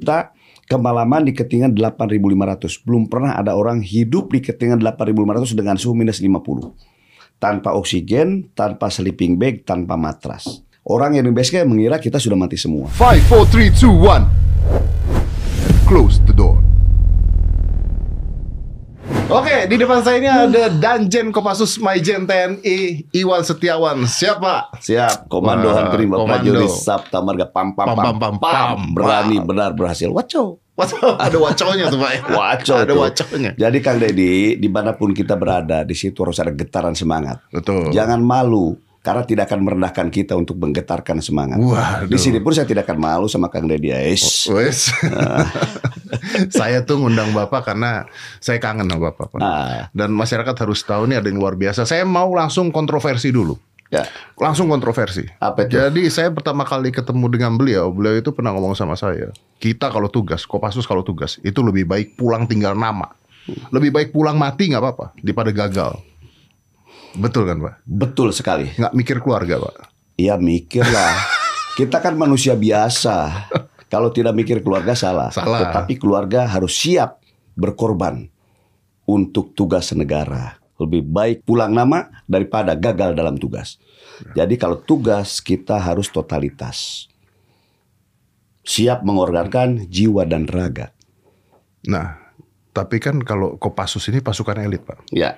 kita kemalaman di ketinggian 8.500. Belum pernah ada orang hidup di ketinggian 8.500 dengan suhu minus 50. Tanpa oksigen, tanpa sleeping bag, tanpa matras. Orang yang di base mengira kita sudah mati semua. 5, 4, 3, 2, 1. Close the door. Oke, di depan saya ini ada Danjen Kopassus Maijen TNI Iwan Setiawan. Siapa? Siap, Komando Wah, Hampir komando. Prajurit Sabta Marga pam pam pam pam, pam. berani benar berhasil. Waco. Waduh, ada waconya tuh Pak. ya? Waco Ada tuh. waconya. Jadi Kang Deddy, di mana pun kita berada, di situ harus ada getaran semangat. Betul. Jangan malu, karena tidak akan merendahkan kita untuk menggetarkan semangat. Waduh. Di sini pun saya tidak akan malu sama Kang Deddy. Aish. Wes. saya tuh ngundang Bapak karena saya kangen sama Bapak. Pak. Ah, Dan masyarakat harus tahu nih ada yang luar biasa. Saya mau langsung kontroversi dulu. ya. Langsung kontroversi. Apa itu? Jadi saya pertama kali ketemu dengan beliau, beliau itu pernah ngomong sama saya, kita kalau tugas, Kopassus kalau tugas, itu lebih baik pulang tinggal nama. Lebih baik pulang mati nggak apa-apa daripada gagal. Betul kan Pak? Betul sekali. Nggak mikir keluarga Pak? Iya mikirlah. kita kan manusia biasa. Kalau tidak mikir keluarga salah. Salah. Tetapi keluarga harus siap berkorban untuk tugas negara. Lebih baik pulang nama daripada gagal dalam tugas. Jadi kalau tugas kita harus totalitas. Siap mengorbankan jiwa dan raga. Nah, tapi kan kalau Kopassus ini pasukan elit Pak. Ya,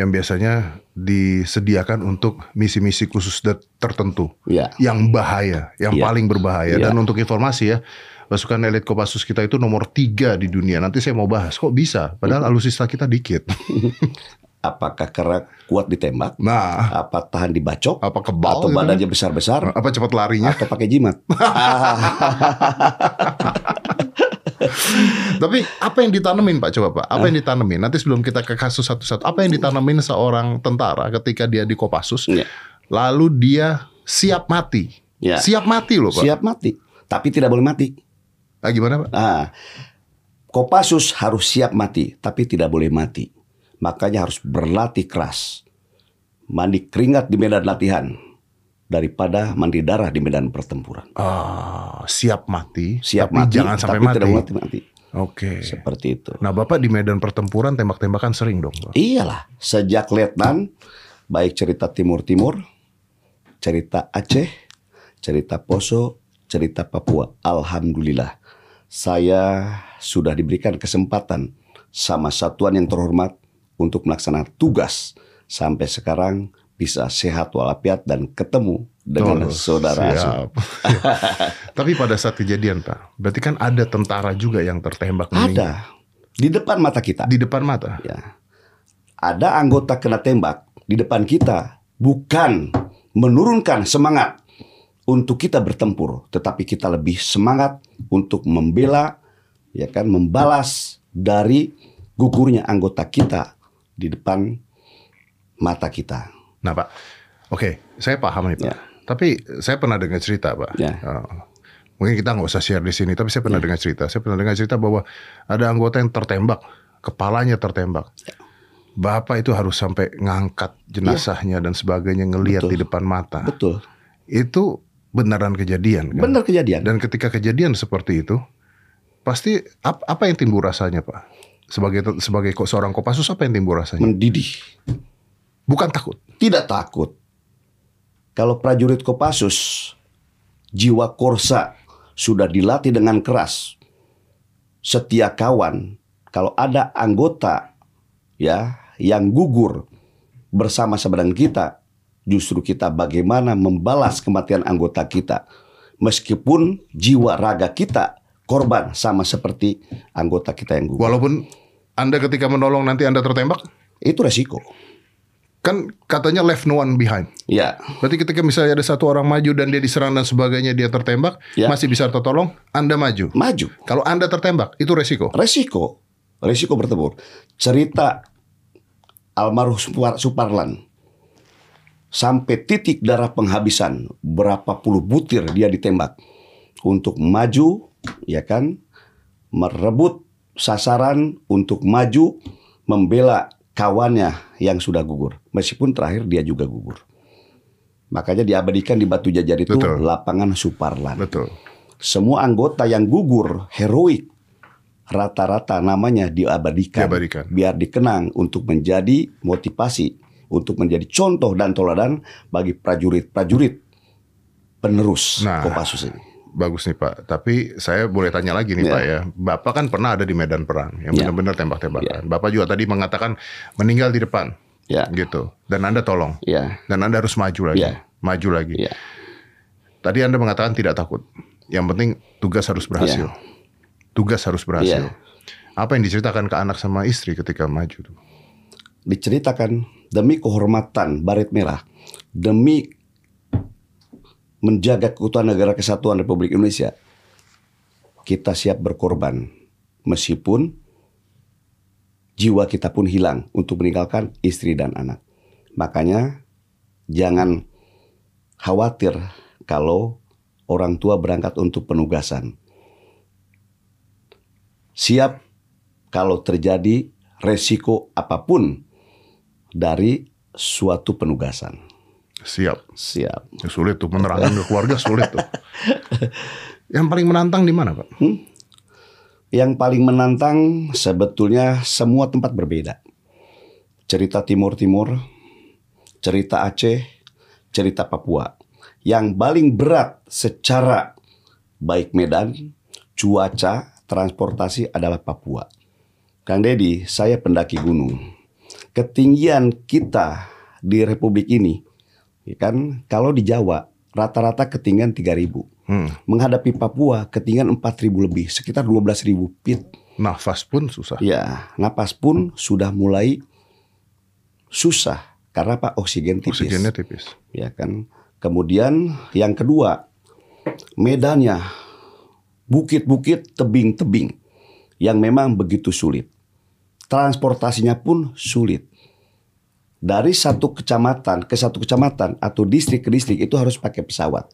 yang biasanya disediakan untuk misi-misi khusus tertentu ya. yang bahaya, yang Iya. paling berbahaya. Iya. Dan untuk informasi ya, pasukan elit Kopassus kita itu nomor tiga di dunia. Nanti saya mau bahas, kok bisa? Padahal alusista kita dikit. Apakah karena kuat ditembak? Nah, Apa tahan dibacok? apa kebal? Atau gitu? badannya besar-besar? Apa cepat larinya? Atau pakai jimat? Tapi apa yang ditanemin Pak? Coba Pak, apa yang ditanemin? Nanti sebelum kita ke kasus satu-satu, apa yang ditanemin seorang tentara ketika dia di Kopassus, Ya. lalu dia siap mati, Ya. siap mati loh Pak. Siap mati, tapi tidak boleh mati. Ah, gimana Pak? Nah, Kopassus harus siap mati, tapi tidak boleh mati. Makanya harus berlatih keras. Mandi keringat di medan latihan daripada mandi darah di medan pertempuran. Ah, siap mati, Siap tapi mati, jangan sampai tapi mati. tidak mati mati. Oke. Seperti itu. Nah, Bapak di medan pertempuran tembak-tembakan sering dong, Pak. Iyalah, sejak letnan, baik cerita Timur-Timur, cerita Aceh, cerita Poso, cerita Papua. Alhamdulillah, saya sudah diberikan kesempatan sama satuan yang terhormat untuk melaksanakan tugas. Sampai sekarang bisa sehat walafiat dan ketemu dengan Oh, saudara siap. Tapi pada saat kejadian, Pak, berarti kan ada tentara juga yang tertembak meninggal. Ada di depan mata kita. di depan mata. Ya. Ada anggota kena tembak di depan kita, bukan menurunkan semangat untuk kita bertempur, tetapi kita lebih semangat untuk membela, ya kan, membalas dari gugurnya anggota kita di depan mata kita. Nah, Pak. Oke, saya paham nih, Pak. Ya. Tapi saya pernah dengar cerita, Pak. Ya. Uh, mungkin kita nggak usah share di sini, tapi saya pernah dengar cerita. Saya pernah dengar cerita bahwa ada anggota yang tertembak, kepalanya tertembak. Bapak itu harus sampai ngangkat jenazahnya dan sebagainya ngelihat di depan mata. Betul, Itu beneran kejadian kan? benar kejadian. Dan ketika kejadian seperti itu, pasti ap- apa yang timbul rasanya, Pak? Sebagai sebagai seorang Kopassus apa yang timbul rasanya? Mendidih, Bukan takut. tidak takut. Kalau prajurit Kopassus, jiwa korsa sudah dilatih dengan keras. Setia kawan, kalau ada anggota ya yang gugur bersama-sama dengan kita, justru kita bagaimana membalas kematian anggota kita. Meskipun jiwa raga kita korban sama seperti anggota kita yang gugur. Walaupun Anda ketika menolong nanti Anda tertembak, Itu resiko. Kan katanya left no one behind. Ya, Berarti ketika misalnya ada satu orang maju dan dia diserang dan sebagainya dia tertembak, Ya. masih bisa tertolong, Anda maju. maju. Kalau Anda tertembak, itu resiko. resiko resiko bertempur cerita almarhum Supar- Suparlan sampai titik darah penghabisan berapa puluh butir dia ditembak untuk maju ya kan merebut sasaran untuk maju membela kawannya yang sudah gugur meskipun terakhir dia juga gugur makanya diabadikan di Batu Jajar itu Betul. lapangan Suparlan Betul. semua anggota yang gugur heroik rata-rata namanya diabadikan, Diabadikan. biar dikenang untuk menjadi motivasi untuk menjadi contoh dan teladan bagi prajurit-prajurit penerus Nah. Kopassus ini. Bagus nih Pak. Tapi saya boleh tanya lagi nih Ya. Pak ya. Bapak kan pernah ada di medan perang yang Ya. benar-benar tembak-tembakan. Bapak juga tadi mengatakan meninggal di depan Ya, gitu. Dan Anda tolong. ya, Dan Anda harus maju lagi. Ya. Maju lagi. ya, Tadi Anda mengatakan tidak takut. Yang penting tugas harus berhasil. Ya. Tugas harus berhasil. Ya. Apa yang diceritakan ke anak sama istri ketika maju diceritakan demi kehormatan Baret Merah, demi menjaga keutuhan negara kesatuan Republik Indonesia, kita siap berkorban meskipun jiwa kita pun hilang untuk meninggalkan istri dan anak. Makanya jangan khawatir kalau orang tua berangkat untuk penugasan. Siap kalau terjadi resiko apa pun dari suatu penugasan. Siap. Siap. Ya, sulit tuh menerangkan ke keluarga sulit tuh. Yang paling menantang di mana, Pak? Yang paling menantang sebetulnya semua tempat berbeda. Cerita Timur-Timur, cerita Aceh, cerita Papua. Yang paling berat secara baik medan, cuaca, transportasi adalah Papua. Kang Dedi, saya pendaki gunung. Ketinggian kita di Republik ini, ya kan kalau di Jawa rata-rata ketinggian 3000. Hmm. Menghadapi Papua ketinggian 4000 lebih, sekitar 12000 feet. Nafas pun susah. Ya, napas pun sudah mulai susah karena Pak oksigen tipis. Oksigennya tipis. Ya kan. Kemudian yang kedua, medannya bukit-bukit, tebing-tebing yang memang begitu sulit. Transportasinya pun sulit. Dari satu kecamatan ke satu kecamatan atau distrik ke distrik itu harus pakai pesawat.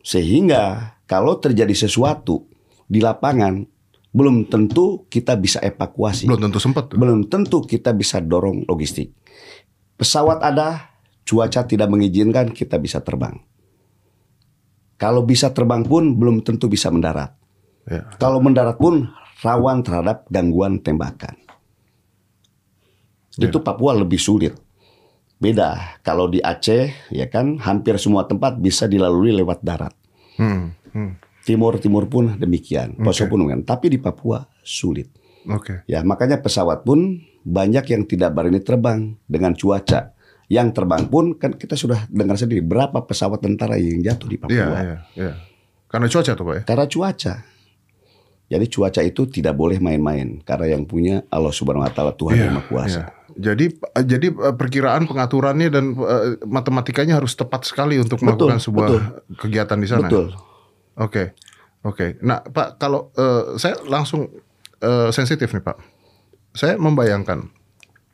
Sehingga kalau terjadi sesuatu di lapangan belum tentu kita bisa evakuasi. Belum tentu sempat. Belum tentu kita bisa dorong logistik. Pesawat ada, cuaca tidak mengizinkan kita bisa terbang. Kalau bisa terbang pun belum tentu bisa mendarat. Ya. Kalau mendarat pun rawan terhadap gangguan tembakan. Itu Papua lebih sulit. Beda kalau di Aceh ya kan hampir semua tempat bisa dilalui lewat darat. Hmm. Hmm. Timur Timur pun demikian, Poso pun demikian. Tapi di Papua sulit. Oke. Ya, makanya pesawat pun banyak yang tidak berani terbang dengan cuaca. Yang terbang pun kan kita sudah dengar sendiri berapa pesawat tentara yang jatuh di Papua. Iya, iya, iya. Karena cuaca tuh, Pak ya. Karena cuaca. Jadi cuaca itu tidak boleh main-main karena yang punya Allah Subhanahu wa taala Tuhan yang Maha Kuasa. iya. Jadi jadi eh, perkiraan pengaturannya dan eh, matematikanya harus tepat sekali untuk Betul, melakukan sebuah betul. kegiatan di sana. Betul. Oke. Oke. Nah, Pak, kalau eh, saya langsung eh, sensitif nih, Pak. Saya membayangkan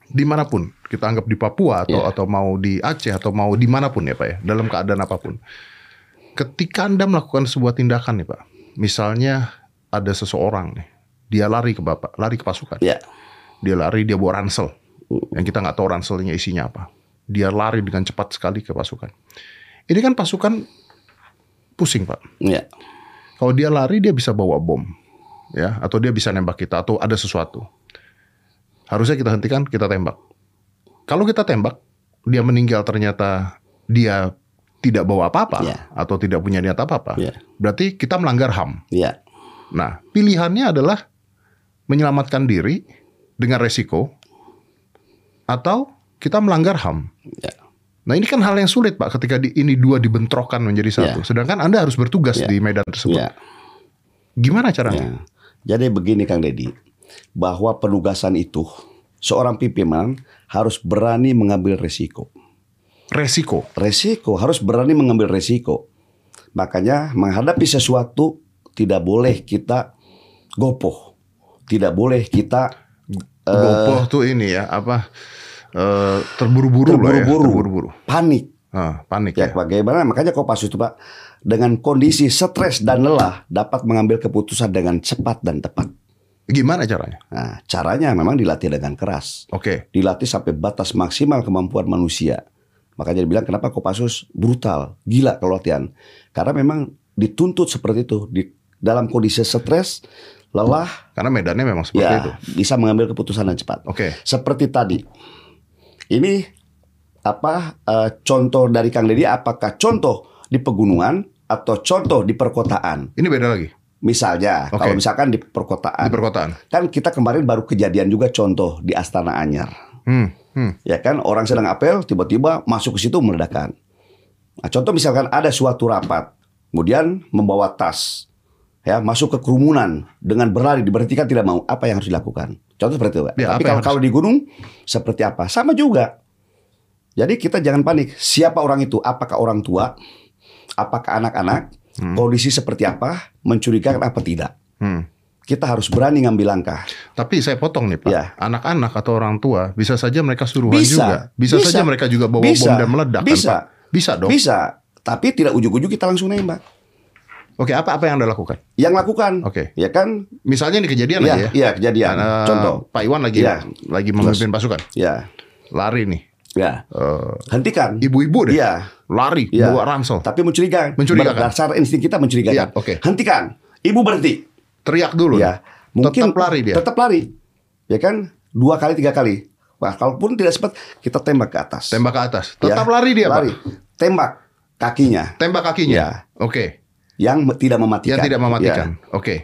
di mana pun kita anggap di Papua atau Iya. atau mau di Aceh atau mau di mana pun ya, Pak ya, dalam keadaan apa pun. Ketika anda melakukan sebuah tindakan nih, Pak, misalnya ada seseorang nih, dia lari ke bapak, lari ke pasukan, Ya. dia lari dia bawa ransel, yang kita nggak tahu ranselnya isinya apa. Dia lari dengan cepat sekali ke pasukan. Ini kan pasukan pusing, Pak. Ya. Kalau dia lari dia bisa bawa bom, ya, atau dia bisa nembak kita atau ada sesuatu. Harusnya kita hentikan, kita tembak. Kalau kita tembak, dia meninggal ternyata dia tidak bawa apa-apa Ya. atau tidak punya niat apa-apa. Ya. Berarti kita melanggar HAM. Ya. Nah, pilihannya adalah menyelamatkan diri dengan resiko atau kita melanggar HAM. Ya. Nah ini kan hal yang sulit Pak ketika di, ini dua dibentrokan menjadi satu. Ya. Sedangkan Anda harus bertugas Ya. di medan tersebut. Ya. Gimana caranya? Ya. Jadi begini Kang Dedi, bahwa penugasan itu seorang pimpinan harus berani mengambil resiko. Resiko. Resiko harus berani mengambil resiko. Makanya menghadapi sesuatu tidak boleh kita gopoh, tidak boleh kita Gopoh tuh ini ya apa eh, terburu-buru lah ya. terburu-buru, Terburu-buru. panik. Ah, panik Ya, ya. bagaimana? Makanya Kopassus itu Pak dengan kondisi stres dan lelah dapat mengambil keputusan dengan cepat dan tepat. Gimana caranya? Nah, caranya memang dilatih dengan keras. Oke. dilatih sampai batas maksimal kemampuan manusia. Makanya dibilang kenapa Kopassus brutal, gila kalau latihan. Karena memang dituntut seperti itu di dalam kondisi stres, lelah, Karena medannya memang seperti ya itu. bisa mengambil keputusan yang cepat. Oke. Seperti tadi, ini apa eh, contoh dari Kang Deddy? Apakah contoh di pegunungan atau contoh di perkotaan? Ini beda lagi Misalnya, Oke. kalau misalkan di perkotaan, di perkotaan. kan kita kemarin baru kejadian juga contoh di Astana Anyar. Hmm, hmm. Ya kan orang sedang apel tiba-tiba masuk ke situ meledakan. Nah, contoh misalkan ada suatu rapat, kemudian membawa tas, ya masuk ke kerumunan dengan berlari diberhentikan tidak mau, apa yang harus dilakukan? Contoh seperti itu. Ya, Tapi kalau, kalau di gunung seperti apa? Sama juga. Jadi kita jangan panik. Siapa orang itu? Apakah orang tua? Apakah anak-anak? Hmm. Kondisi seperti apa? Mencurigakan apa tidak? Hmm. Kita harus berani ngambil langkah. Tapi saya potong nih Pak. Ya. Anak-anak atau orang tua bisa saja mereka suruhan Bisa. juga. Bisa, Bisa. saja mereka juga bawa Bisa. bom dan meledak kan, Bisa. Pak? Bisa dong. Bisa, tapi tidak ujuk-ujuk kita langsung nembak. Oke, apa apa yang Anda lakukan? Yang lakukan, Oke. ya kan? Misalnya ini kejadian Iya, aja ya. iya kejadian. Eh, Contoh, Pak Iwan lagi Iya. lagi memimpin pasukan. ya, Lari nih. ya, Eh, hentikan. ibu-ibu deh. Iya, Lari Iya. bawa ransel. tapi mencurigakan. Mencurigakan. Berdasar insting kita mencurigakan. Iya, oke. Hentikan. Ibu berhenti. Teriak dulu. Ya, mungkin Tetap lari dia. Tetap lari. Ya kan? Dua kali, tiga kali. Wah, kalaupun tidak sempat, kita tembak ke atas. Tembak ke atas. Ya, Tetap lari dia, lari. Pak. Tembak kakinya Tembak kakinya. Ya. Oke. Yang tidak mematikan. Yang tidak Ya. mematikan. Oke.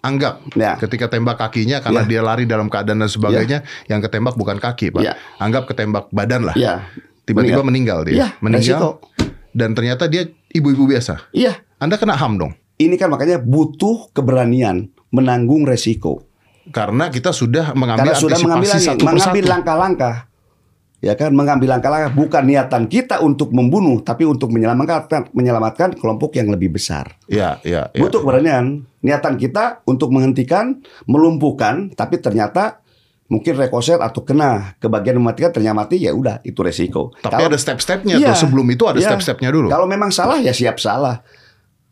Anggap Ya. ketika tembak kakinya karena Ya. dia lari dalam keadaan dan sebagainya, yang ketembak bukan kaki, Pak. Ya. Anggap ketembak badan lah. Ya. Tiba-tiba meninggal, dia. Iya, meninggal. Dan ternyata dia ibu-ibu biasa. Iya. Anda kena HAM dong. Ini kan makanya butuh keberanian menanggung resiko. Karena kita sudah mengambil Karena sudah mengambil satu mengambil langkah-langkah. Ya kan mengambil langkah-langkah bukan niatan kita untuk membunuh tapi untuk menyelamatkan menyelamatkan kelompok yang lebih besar. Ya, ya, ya. Butuh keberanian. Niatan kita untuk menghentikan, melumpuhkan tapi ternyata mungkin rekoset atau kena ke bagian mematikan ternyata mati ya udah itu resiko. Tapi Kalau- ada step-stepnya Iya, tuh. Sebelum itu ada iya. step-stepnya dulu. Kalau memang salah ya siap salah.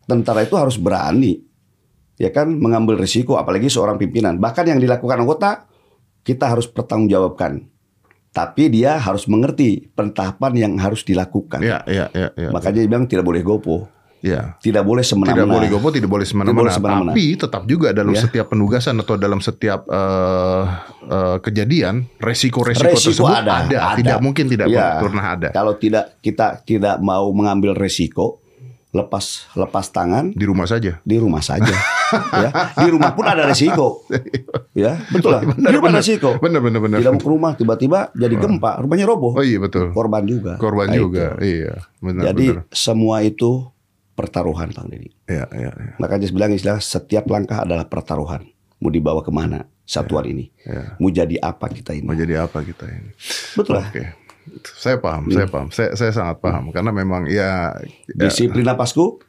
Tentara itu harus berani. Ya kan mengambil risiko apalagi seorang pimpinan. Bahkan yang dilakukan anggota kita harus pertanggungjawabkan. Tapi dia harus mengerti pentahapan yang harus dilakukan. Ya, ya, ya, ya. Makanya dia bilang tidak boleh gopo. ya. Tidak boleh semena-mena. Tidak boleh gopo, tidak boleh semena-mena. semena-mena. Tapi tetap juga dalam Ya. setiap penugasan atau dalam setiap eh, eh, kejadian, resiko-resiko Resiko tersebut ada, ada. ada. Tidak mungkin tidak Ya. pernah ada. Kalau tidak kita tidak mau mengambil resiko, lepas lepas tangan Di rumah saja. di rumah saja. ya, di rumah pun ada resiko. Ya, betul lah. Benar, di rumah benar. ada resiko. Benar, benar, benar. Tidak mau ke rumah tiba-tiba jadi gempa, rumahnya roboh. Oh iya betul. Korban juga. Korban Nah, juga. itu. Iya, benar, Jadi benar. semua itu pertaruhan Bang Deddy. Iya, iya, iya. Makanya saya bilang istilah setiap langkah adalah pertaruhan. Mau dibawa ke mana satuan ini? iya. Mau jadi apa kita Mau ini? jadi apa kita ini? Betul lah. Oke. Saya paham, Hmm. saya paham. Saya, saya sangat paham karena memang ya, ya Disiplin napasku,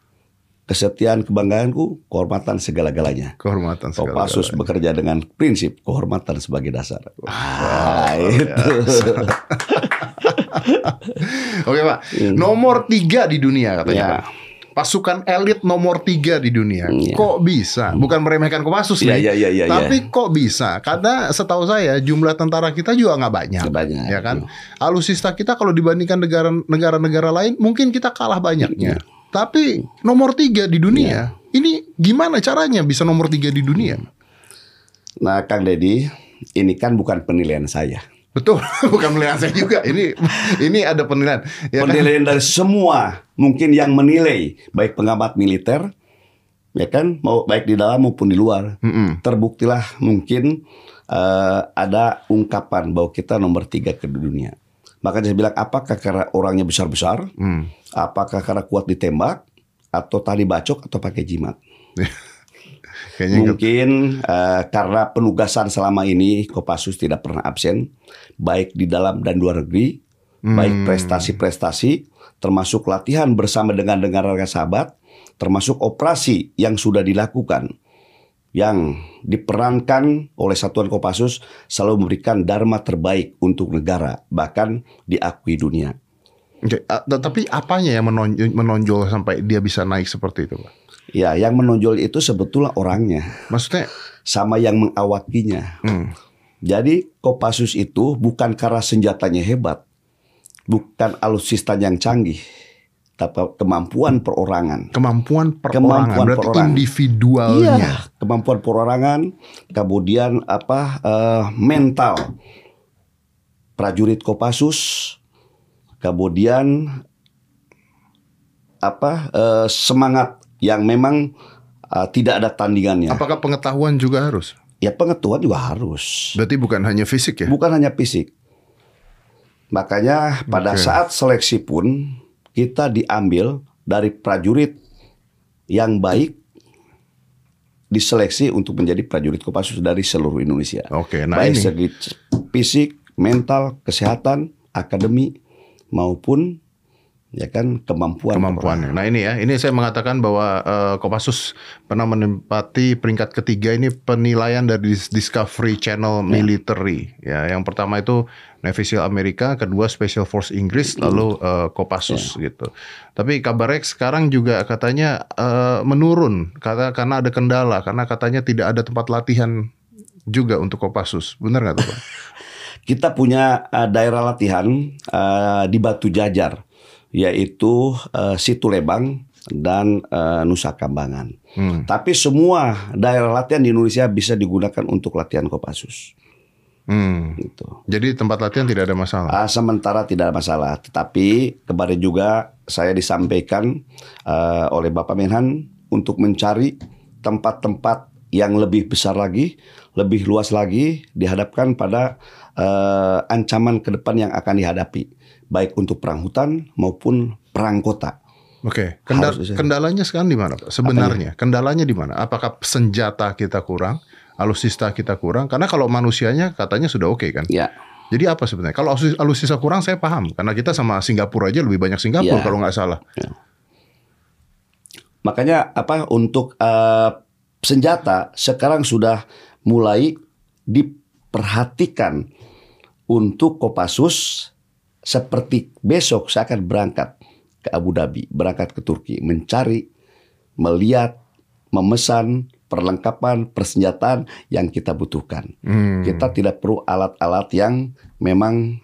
kesetiaan kebanggaanku, kehormatan segala-galanya. kehormatan segala Kopassus bekerja dengan prinsip kehormatan sebagai dasar. Ah, luar itu. Oke Pak, nomor tiga di dunia katanya Hmm. Ya. Pak. Pasukan elit nomor tiga di dunia. Iya. Kok bisa? Bukan meremehkan Kopassus Iya, nih. iya, iya, iya, Tapi kok bisa? Karena setahu saya jumlah tentara kita juga nggak banyak. Nggak banyak. Ya kan? Alusista kita kalau dibandingkan negara negara-negara lain mungkin kita kalah banyaknya. Iya. Tapi nomor tiga di dunia. Ini gimana caranya bisa nomor tiga di dunia? Nah, Kang Deddy, ini kan bukan penilaian saya. Betul, bukan penilaian saya juga. Ini ini ada penilaian. Ya kan? penilaian dari semua mungkin yang menilai baik pengamat militer ya kan mau baik di dalam maupun di luar Mm-mm. terbuktilah mungkin eh, ada ungkapan bahwa kita nomor tiga ke dunia makanya saya bilang apakah karena orangnya besar besar Hmm. apakah karena kuat ditembak atau tali bacok atau pakai jimat Kayaknya mungkin eh, karena penugasan selama ini Kopassus tidak pernah absen baik di dalam dan luar negeri baik prestasi-prestasi termasuk latihan bersama dengan negara sahabat termasuk operasi yang sudah dilakukan yang diperankan oleh Satuan Kopassus selalu memberikan dharma terbaik untuk negara bahkan diakui dunia Oke, t- tapi apanya yang menonjol, menonjol sampai dia bisa naik seperti itu, Pak? Ya yang menonjol itu sebetulnya orangnya Maksudnya, sama yang mengawakinya hmm, Jadi Kopassus itu bukan karena senjatanya hebat, bukan alutsista yang canggih, tapi kemampuan perorangan. Kemampuan perorangan Kemampuan berarti perorangan. individualnya. Iya, kemampuan perorangan, kemudian apa eh, mental prajurit Kopassus, kemudian apa eh, semangat yang memang eh, tidak ada tandingannya. Apakah pengetahuan juga harus? Ya pengetahuan juga harus. Berarti bukan hanya fisik ya? Bukan hanya fisik. Makanya pada Oke. saat seleksi pun kita diambil dari prajurit yang baik diseleksi untuk menjadi prajurit Kopassus dari seluruh Indonesia. Oke, nah baik ini segi fisik, mental, kesehatan, akademi maupun ya kan kemampuan kemampuannya. Nah ini ya, ini saya mengatakan bahwa eh, Kopassus pernah menempati peringkat ketiga ini penilaian dari Dis- Discovery Channel Military. Ya, yang pertama itu Navy SEAL Amerika, kedua Special Force Inggris, lalu eh, Kopassus gitu. Tapi kabarnya sekarang juga katanya eh, menurun karena karena ada kendala, karena katanya tidak ada tempat latihan juga untuk Kopassus. Benar nggak tuh Pak? Kita punya uh, daerah latihan uh, di Batu Jajar, yaitu uh, Situ Lebang dan uh, Nusa Kambangan. Hmm. Tapi semua daerah latihan di Indonesia bisa digunakan untuk latihan Kopassus. Hmm. Gitu. Jadi tempat latihan tidak ada masalah. Ah, sementara tidak ada masalah, tetapi kemarin juga saya disampaikan uh, oleh Bapak Menhan untuk mencari tempat-tempat yang lebih besar lagi, lebih luas lagi, dihadapkan pada uh, ancaman ke depan yang akan dihadapi, baik untuk perang hutan maupun perang kota. Oke, Kenda- Harus bisa. kendalanya sekarang di mana, Pak? Sebenarnya kendalanya di mana? Apakah senjata kita kurang, alusista kita kurang? Karena kalau manusianya katanya sudah oke kan. Ya, Jadi apa sebenarnya? Kalau alusis- alusista kurang saya paham, karena kita sama Singapura aja lebih banyak Singapura Iya. kalau nggak salah. makanya apa untuk uh, senjata sekarang sudah mulai diperhatikan untuk Kopassus seperti besok saya akan berangkat ke Abu Dhabi, berangkat ke Turki, mencari, melihat, memesan perlengkapan persenjataan yang kita butuhkan. Hmm. Kita tidak perlu alat-alat yang memang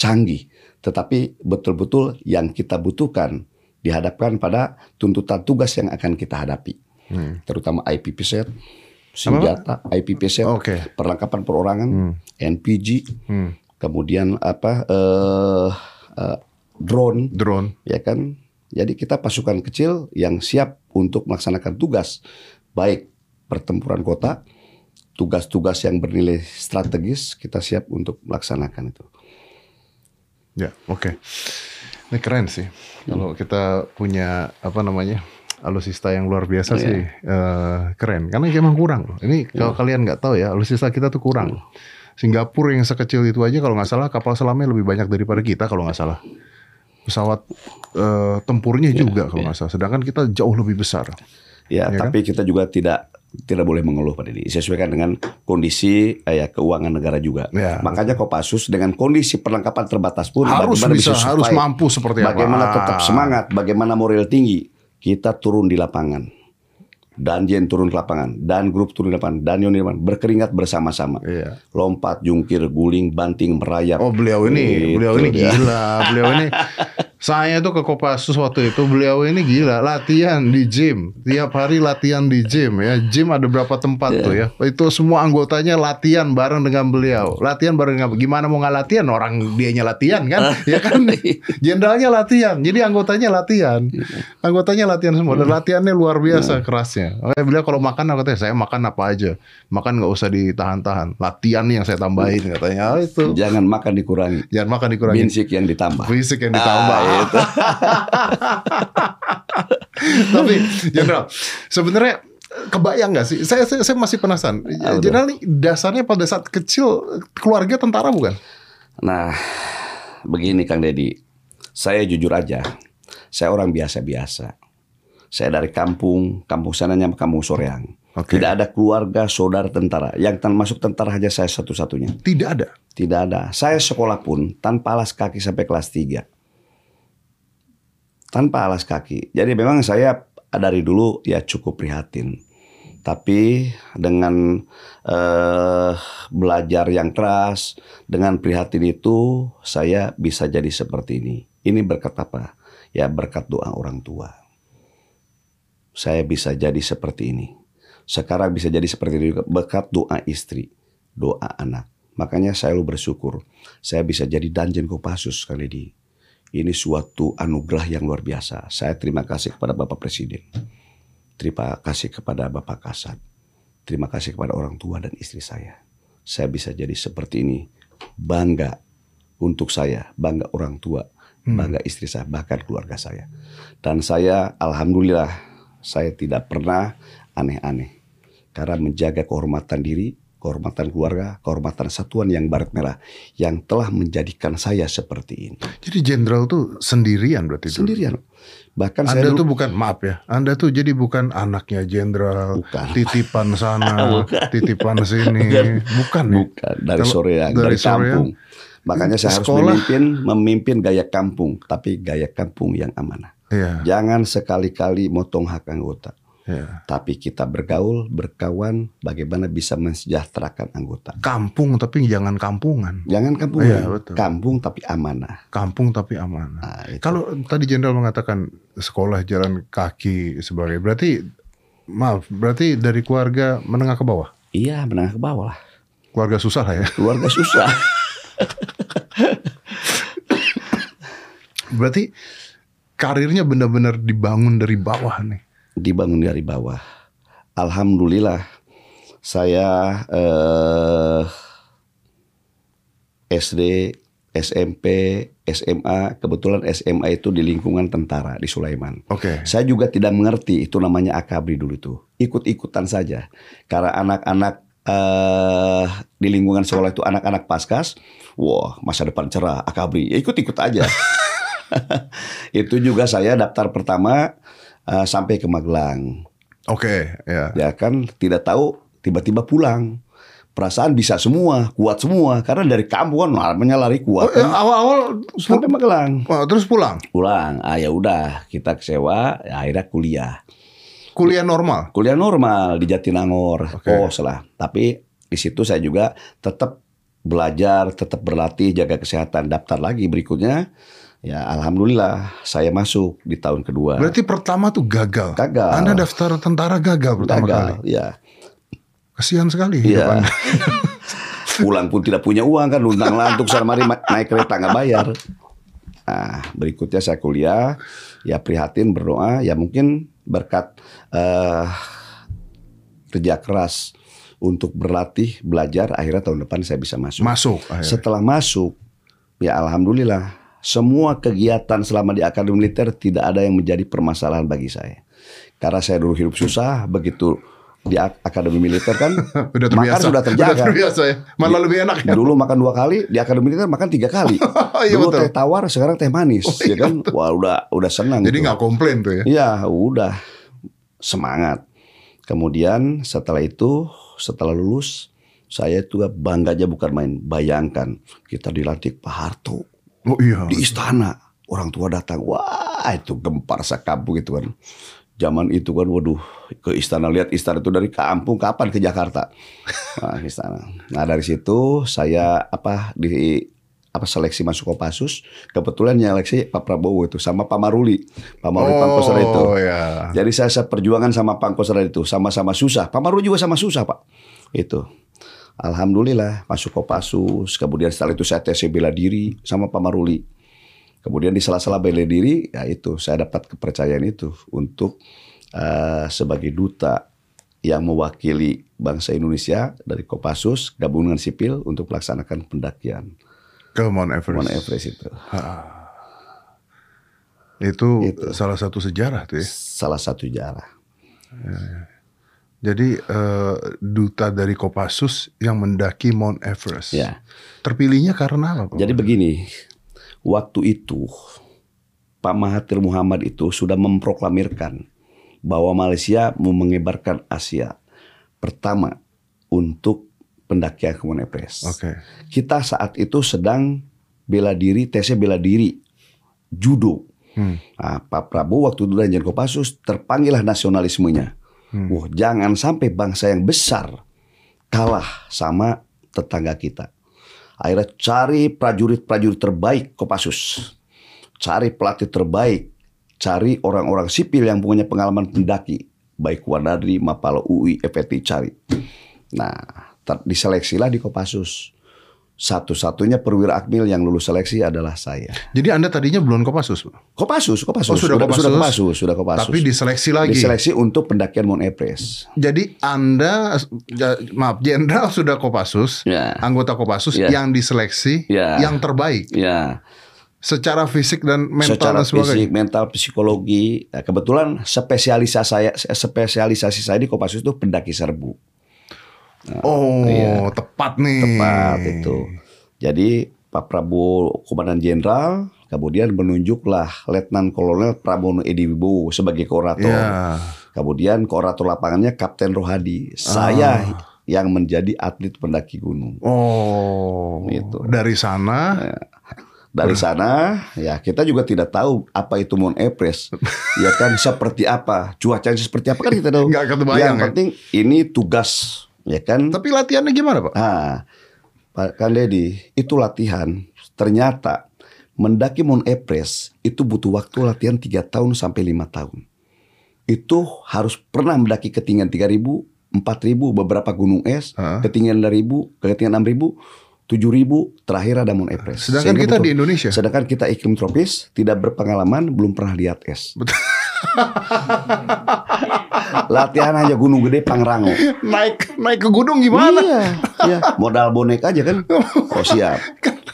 canggih, tetapi betul-betul yang kita butuhkan dihadapkan pada tuntutan tugas yang akan kita hadapi, Hmm. terutama IPP set, senjata, IPP set, Oke. perlengkapan perorangan, NPG, Hmm. Kemudian apa eh, eh, drone, Drone. ya kan? Jadi kita pasukan kecil yang siap untuk melaksanakan tugas baik pertempuran kota, tugas-tugas yang bernilai strategis kita siap untuk melaksanakan itu. Ya, oke. Ini keren sih. Kalau kita punya apa namanya alusista yang luar biasa Iya. sih eh, keren. Karena emang kurang. loh. Ini kalau kalian nggak tahu ya, alusista kita tuh kurang. Singapura yang sekecil itu aja kalau nggak salah kapal selamnya lebih banyak daripada kita kalau nggak salah. Pesawat eh, tempurnya juga kalau nggak salah. Sedangkan kita jauh lebih besar. Ya, Iya kan? tapi kita juga tidak tidak boleh mengeluh pada ini. Sesuaikan dengan kondisi eh, ya, keuangan negara juga. Ya. Makanya Kopassus dengan kondisi perlengkapan terbatas pun Harus bagaimana bisa, harus mampu seperti apa. bagaimana tetap semangat, bagaimana moral tinggi, kita turun di lapangan. Dan Jen turun ke lapangan, dan grup turun di lapangan, dan Yoni lapangan, berkeringat bersama-sama. Iya. Lompat, jungkir, guling, banting, merayap. Oh beliau ini, Gitu beliau ini gila. Beliau ini, saya tuh ke Kopassus waktu itu, beliau ini gila. Latihan di gym, tiap hari latihan di gym ya. Gym ada berapa tempat Iya. tuh ya. Itu semua anggotanya latihan bareng dengan beliau. Latihan bareng dengan gimana mau nggak latihan? Orang dianya latihan kan, ya kan? Jenderalnya latihan, jadi anggotanya latihan. Anggotanya latihan semua. Dan latihannya luar biasa kerasnya. Makanya beliau kalau makan, katanya saya makan apa aja. Makan nggak usah ditahan-tahan. Latihan yang saya tambahin katanya. Oh, itu. Jangan makan dikurangi, Jangan makan dikurangi. binsik yang ditambah. Fisik yang ditambah. Ah, itu. Tapi Jenderal, sebenarnya kebayang nggak sih? Saya, saya saya masih penasaran. Jenderal dasarnya pada saat kecil keluarga tentara bukan? Nah, begini Kang Deddy, saya jujur aja, saya orang biasa-biasa. Saya dari kampung, kampung sananya kampung Soreang. Oke. Tidak ada keluarga saudara tentara. Yang tan- masuk tentara hanya saya satu-satunya. Tidak ada. Tidak ada. Saya sekolah pun tanpa alas kaki sampai kelas 3. Tanpa alas kaki. Jadi memang saya dari dulu ya cukup prihatin. Tapi dengan eh, belajar yang keras, dengan prihatin itu saya bisa jadi seperti ini. Ini berkat apa? Ya berkat doa orang tua. Saya bisa jadi seperti ini. Sekarang bisa jadi seperti ini berkat doa istri, doa anak. Makanya saya selalu bersyukur. Saya bisa jadi Danjen Kopassus kali ini. Ini suatu anugerah yang luar biasa. Saya terima kasih kepada Bapak Presiden. Terima kasih kepada Bapak Kasat. Terima kasih kepada orang tua dan istri saya. Saya bisa jadi seperti ini. Bangga untuk saya, bangga orang tua, bangga istri saya, bahkan keluarga saya. Dan saya alhamdulillah saya tidak pernah aneh-aneh. Karena menjaga kehormatan diri, kehormatan keluarga, kehormatan satuan yang barat merah yang telah menjadikan saya seperti ini. Jadi jenderal tuh sendirian berarti dulu? Sendirian. Bahkan saya Anda dulu tuh bukan maaf ya, Anda tuh jadi bukan anaknya jenderal, Bukan. titipan sana, titipan sini, bukan ya? Bukan dari Soreang, dari dari, kampung. Makanya saya harus Sekolah. memimpin memimpin gaya kampung, tapi gaya kampung yang amanah. Iya, Jangan sekali-kali motong hak anggota, iya. tapi kita bergaul, berkawan, bagaimana bisa mensejahterakan anggota. Kampung tapi jangan kampungan, Jangan kampung, Iya, betul. kampung tapi amanah. kampung tapi amanah. Nah, itu. Kalau tadi jenderal mengatakan sekolah jalan kaki sebagai berarti maaf, berarti dari keluarga menengah ke bawah, Iya, menengah ke bawah lah. keluarga susah lah ya. Keluarga susah. Berarti karirnya benar-benar dibangun dari bawah nih. Dibangun dari bawah. Alhamdulillah, saya eh, SD, SMP, SMA, kebetulan SMA itu di lingkungan tentara di Sulaiman. Oke. Saya juga tidak mengerti itu namanya akabri dulu itu. Ikut-ikutan saja. Karena anak-anak eh di lingkungan sekolah itu anak-anak paskas, wah masa depan cerah akabri. Ya ikut-ikut aja. itu juga saya daftar pertama eh, sampai ke Magelang. Oke, ya. Ya kan tidak tahu tiba-tiba pulang. Perasaan bisa semua, kuat semua. Karena dari kampung kan namanya lari Oh, kuat. ya, kan. awal-awal Sampai Magelang. oh, terus pulang. Pulang. Ah ya udah, kita kecewa, ya, akhirnya kuliah. Kuliah normal. kuliah normal di Jatinangor, Oke. oh salah. Tapi di situ saya juga tetap belajar, tetap berlatih, jaga kesehatan. Daftar lagi berikutnya, ya alhamdulillah saya masuk di tahun kedua. Berarti pertama tuh gagal. Gagal. Anda daftar tentara gagal pertama kali. Gagal, ya. Kasihan sekali Iya. Pulang pun tidak punya uang kan, undang lantuk sana mari ma- naik kereta nggak bayar. Nah, berikutnya saya kuliah, ya prihatin berdoa, ya mungkin berkat eh, kerja keras untuk berlatih, belajar, akhirnya tahun depan saya bisa masuk. Masuk. akhirnya. Setelah masuk, ya alhamdulillah, semua kegiatan selama di akademi militer tidak ada yang menjadi permasalahan bagi saya. Karena saya dulu hidup susah, begitu di ak- akademi militer kan Udah makan terbiasa. sudah terjaga. Udah terbiasa ya. Malah lebih enak ya. Dulu makan dua kali, di akademi militer makan tiga kali. Iya, Dulu betul. teh tawar, sekarang teh manis, ya kan? Wah udah udah senang. Jadi tuh. nggak komplain tuh ya. Iya, udah semangat. Kemudian setelah itu, setelah lulus, saya juga bangga aja bukan main. Bayangkan kita dilantik Pak Harto Oh iya. di istana. Orang tua datang, wah itu gempar sekampung itu kan. Zaman itu kan, waduh, ke istana lihat istana itu dari kampung kapan ke Jakarta? Nah, istana. Nah dari situ saya apa di apa seleksi masuk Kopassus, kebetulan yang seleksi Pak Prabowo itu sama Pak Maruli, Pak Maruli Pangkostrat itu. Oh ya. Jadi saya, saya perjuangan sama Pangkostrat itu sama-sama susah. Pak Maruli juga sama susah pak. Itu. Alhamdulillah masuk Kopassus. Kemudian setelah itu saya tes bela diri sama Pak Maruli. Kemudian di sela-sela bela diri, ya itu saya dapat kepercayaan itu untuk eh, sebagai duta yang mewakili bangsa Indonesia dari Kopassus gabungan sipil untuk melaksanakan pendakian Ke Mount Everest. Mount Everest itu. Itu, Itu. salah satu sejarah tuh ya. Salah satu jarah. Jadi eh, duta dari Kopassus yang mendaki Mount Everest. Ya. Terpilihnya karena apa? Pak? Jadi begini, waktu itu Pak Mahathir Muhammad itu sudah memproklamirkan bahwa Malaysia mau mengebarkan Asia pertama untuk pendakian ke Mount Everest. Oke. Kita saat itu sedang bela diri, tesnya bela diri, judo. Hmm. Nah, Pak Prabowo waktu itu dan Kopassus terpanggillah nasionalismenya. Hmm. Wah, jangan sampai bangsa yang besar kalah sama tetangga kita. Akhirnya cari prajurit-prajurit terbaik Kopassus. Cari pelatih terbaik cari orang-orang sipil yang punya pengalaman pendaki, baik Wanadri, Mapalo, UI, FET cari. Nah, diseleksilah di Kopassus. Satu-satunya perwira akmil yang lulus seleksi adalah saya. Jadi Anda tadinya belum Kopassus? Kopassus, Kopassus, Oh, sudah Kopassus. sudah Kopassus, sudah Kopassus. Tapi diseleksi lagi. Diseleksi untuk pendakian Mount Everest. Jadi Anda ja- maaf, jenderal sudah Kopassus, Ya. anggota Kopassus Ya. yang diseleksi Ya. yang terbaik Ya, secara fisik dan mental secara dan sebagainya. fisik, mental, psikologi. Nah, kebetulan spesialisasi saya, spesialisasi saya di Kopassus itu pendaki serbu. Oh, Iya. tepat nih. Tepat itu. Jadi Pak Prabowo Komandan Jenderal kemudian menunjuklah Letnan Kolonel Prabowo Edi Wibowo sebagai koordinator. Iya. Kemudian koordinator lapangannya Kapten Rohadi. Saya yang menjadi atlet pendaki gunung. Oh, Gitu. dari sana Dari sana ya kita juga tidak tahu apa itu Mount Everest. ya kan seperti apa, cuacanya seperti apa kan kita tahu. Nggak kebayang, Yang ya? penting ini tugas ya kan. Tapi latihannya gimana, Pak? Nah, Pak Kang Deddy, itu latihan. Ternyata mendaki Mount Everest itu butuh waktu latihan 3 tahun sampai 5 tahun. Itu harus pernah mendaki ketinggian 3000, 4000, beberapa gunung es, Hah? ketinggian 6000, ketinggian 6000, 7000, terakhir ada Mount Everest. Sedangkan Sehingga kita butuh- di Indonesia. Sedangkan kita iklim tropis, tidak berpengalaman, belum pernah lihat es. Latihan hanya Gunung Gede Pangrango. naik naik ke gunung gimana? Iya, iya. Modal bonek aja kan. Oh siap.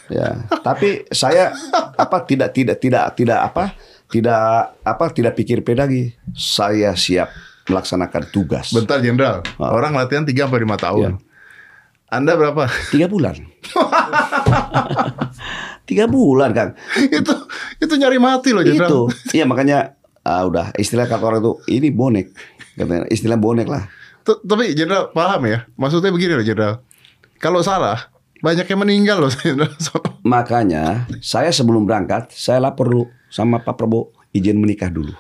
Ya, tapi saya apa tidak tidak tidak tidak apa tidak apa tidak pikir pedagi. Saya siap melaksanakan tugas. Bentar, Jenderal. Ah. Orang latihan 3 sampai 5 tahun. Iya. Anda berapa? Tiga bulan. Tiga bulan kang. itu itu nyari mati loh, Jenderal. Itu. Iya makanya ah, udah istilah kata orang itu ini bonek. Katanya istilah bonek lah. T- Tapi Jenderal paham ya? Maksudnya begini loh, Jenderal. Kalau salah, banyak yang meninggal loh, Jenderal. Makanya saya sebelum berangkat saya lapor dulu sama Pak Prabowo izin menikah dulu.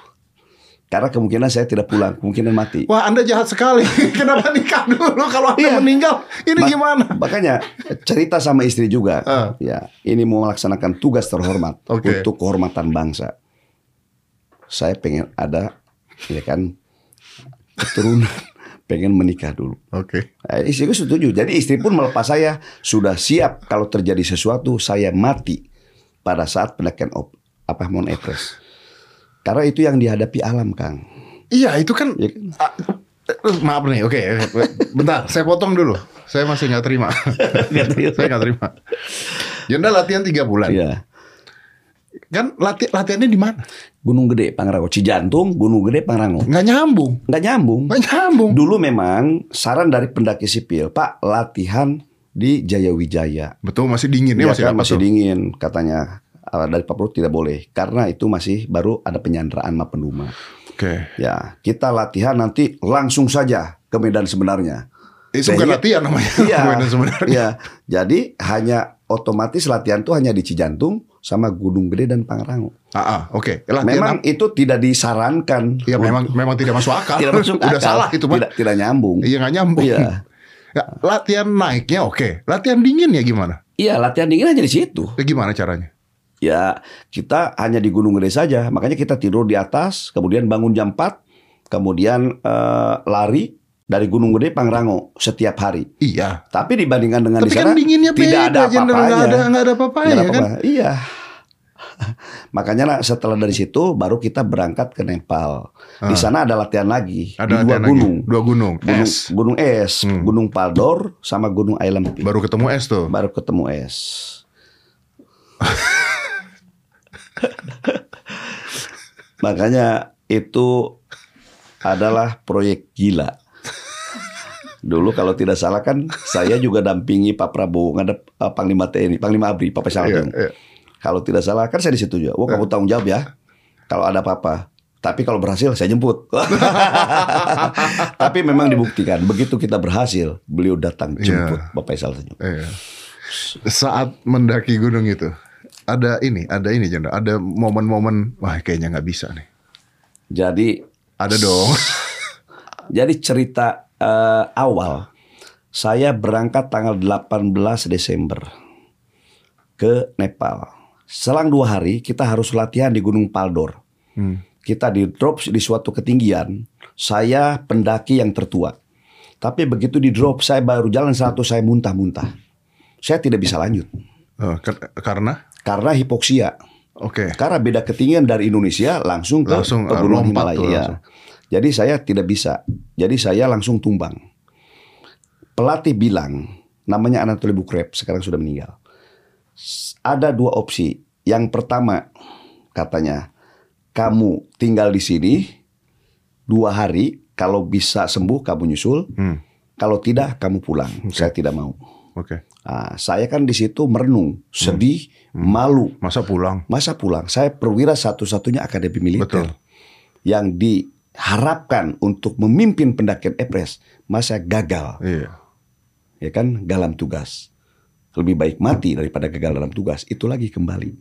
Karena kemungkinan saya tidak pulang, kemungkinan mati. Wah, Anda jahat sekali. Kenapa nikah dulu kalau Anda Iya. meninggal? Ini Ma- gimana? Makanya cerita sama istri juga. Ah. Ya, ini mau melaksanakan tugas terhormat Oke. untuk kehormatan bangsa. Saya pengen ada, ya kan, keturunan, pengen menikah dulu. Oke. Eh, istriku setuju. Jadi istri pun melepas saya sudah siap kalau terjadi sesuatu saya mati pada saat pendakian op, apa Mount Everest. Karena itu yang dihadapi alam, Kang. Iya, itu kan Ya kan? Eh, maaf nih, oke, bentar, saya potong dulu. Saya masih nggak terima. saya nggak terima. Jenderal latihan tiga bulan. Iya. Kan lati latihannya di mana? Gunung Gede, Pangrango, Cijantung, Gunung Gede, Pangrango. Nggak nyambung. Nggak nyambung. Nggak nyambung. Dulu memang saran dari pendaki sipil, Pak, latihan di Jayawijaya. Betul, masih dingin ya, Ya masih kan, dapat masih dingin katanya. Ah, Dari Pak Prabowo tidak boleh karena itu masih baru ada penyanderaan Mapenduma. Oke. Ya, kita latihan nanti langsung saja ke medan sebenarnya. Itu bukan latihan namanya. Iya. Mainan sebenarnya. Iya. Jadi hanya otomatis latihan tuh hanya di Cijantung sama Gunung Gede dan Pangrango. Ah, ah, oke. Latihan Memang itu tidak disarankan. Ya memang memang tidak masuk akal. tidak masuk Udah akal. salah itu mah. Tidak tidak nyambung. Iya nggak nyambung. Iya. Ya, latihan naiknya oke. Latihan dingin ya gimana? Iya, latihan dingin hanya di situ. Ya, gimana caranya? Ya, kita hanya di Gunung Gede saja. Makanya kita tidur di atas, kemudian bangun jam 4, kemudian eh, lari dari Gunung Gede Pangrango setiap hari. Iya. Tapi dibandingkan dengan Tapi di kan sana dinginnya tidak beda, ada apa-apanya. Nggak ada nggak ada apa-apanya ada kan? Iya. Makanya nah, setelah dari situ baru kita berangkat ke Nepal. Di sana ada latihan lagi Ah. Ada di dua latihan lagi. gunung. Dua gunung. Gunung Es. Gunung es, Hmm. Gunung Paldor sama Gunung Ailempi. Baru ketemu es tuh. Baru ketemu es. Makanya itu adalah proyek gila. Dulu kalau tidak salah kan saya juga dampingi Pak Prabowo ngadep eh, Panglima TNI, Panglima ABRI, Pak Pesal Iya, iya. Kalau tidak salah kan saya di situ juga. Wah, kamu tanggung jawab ya. Kalau ada apa-apa. Tapi kalau berhasil saya jemput. Tapi memang dibuktikan begitu kita berhasil, beliau datang jemput Iya. Bapak Faisal senyum. Iya. Saat mendaki gunung itu ada ini, ada ini Jenderal. Ada momen-momen wah kayaknya nggak bisa nih. Jadi Ada dong. Jadi cerita eh, awal saya berangkat tanggal 18 Desember ke Nepal. Selang dua hari kita harus latihan di Gunung Paldor. Hmm. kita di drop di suatu ketinggian, saya pendaki yang tertua. Tapi begitu di drop, saya baru jalan satu, saya muntah-muntah. Saya tidak bisa lanjut. Ker- karena Karena hipoksia. oke. Karena beda ketinggian dari Indonesia langsung ke Langsung, uh, pegunungan Himalaya. ya. langsung. Jadi saya tidak bisa. Jadi saya langsung tumbang. Pelatih bilang, namanya Anatoly Bukrep, sekarang sudah meninggal. Ada dua opsi. Yang pertama, katanya, kamu tinggal di sini dua hari, kalau bisa sembuh kamu nyusul, Hmm, kalau tidak kamu pulang. Saya tidak mau. Oke. Nah, saya kan di situ merenung, sedih, Hmm. malu. Masa pulang? Masa pulang? Saya perwira satu-satunya akademi militer Betul. yang diharapkan untuk memimpin pendakian Everest. Masa gagal, Iya. ya kan? Dalam tugas. Lebih baik mati daripada gagal dalam tugas. Itu lagi kembali.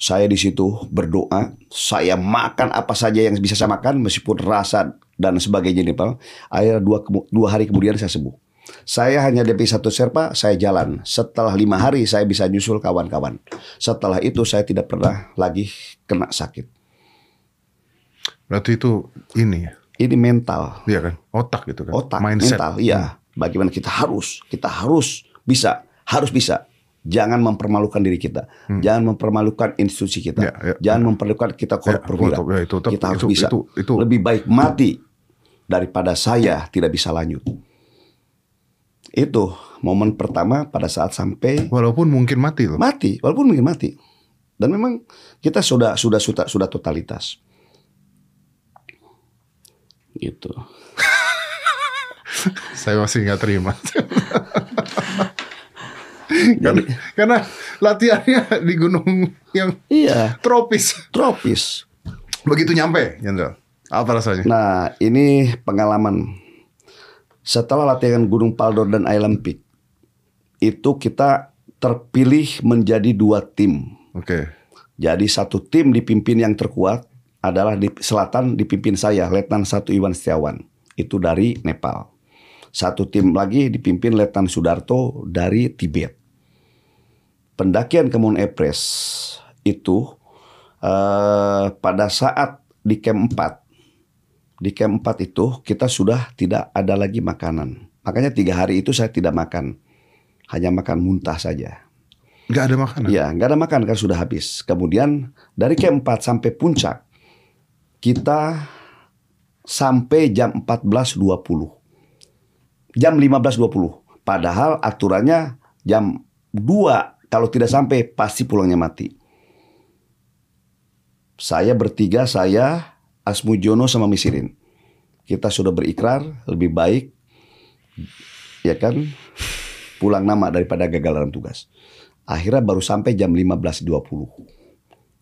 Saya di situ berdoa, saya makan apa saja yang bisa saya makan meskipun rasa dan sebagainya nih Pak. Akhirnya dua, dua hari kemudian saya sembuh. Saya hanya DP satu serpa, saya jalan. Setelah lima hari saya bisa nyusul kawan-kawan. Setelah itu saya tidak pernah lagi kena sakit. Berarti itu ini ya. Ini mental, Iya kan? Otak gitu kan. otak, Mindset. mental. Iya, bagaimana kita harus, kita harus bisa, harus bisa. Jangan mempermalukan diri kita, jangan mempermalukan institusi kita, Hmm. Ya, ya, jangan mempermalukan kita Ya, perwira. untuk- ya, itu tetap- kita harus itu- bisa. itu- itu- Lebih baik mati daripada saya tidak bisa lanjut. Itu momen pertama pada saat sampai Walaupun mungkin mati loh. mati, walaupun mungkin mati. Dan memang kita sudah sudah sudah, sudah totalitas. Gitu. Saya masih nggak terima. karena, karena latihannya di gunung yang Iya, tropis. tropis. Begitu nyampe, Jenderal. Apa rasanya? Nah, ini pengalaman. Setelah latihan Gunung Paldor dan Island Peak, itu kita terpilih menjadi dua tim. Oke. Jadi satu tim dipimpin yang terkuat adalah di selatan dipimpin saya, Letnan 1 Iwan Setiawan. Itu dari Nepal. Satu tim lagi dipimpin Letnan Sudarto dari Tibet. Pendakian ke Mount Everest itu eh, pada saat di camp 4 di camp 4 itu kita sudah tidak ada lagi makanan. Makanya tiga hari itu saya tidak makan. Hanya makan muntah saja. Nggak ada makanan. Ya, nggak ada makan kan sudah habis. Kemudian dari camp 4 sampai puncak kita sampai jam 14.20. Jam 15.20. Padahal aturannya jam 2 kalau tidak sampai pasti pulangnya mati. Saya bertiga, saya, Asmujono sama Misirin. Kita sudah berikrar lebih baik ya kan pulang nama daripada gagal dalam tugas. Akhirnya baru sampai jam 15.20.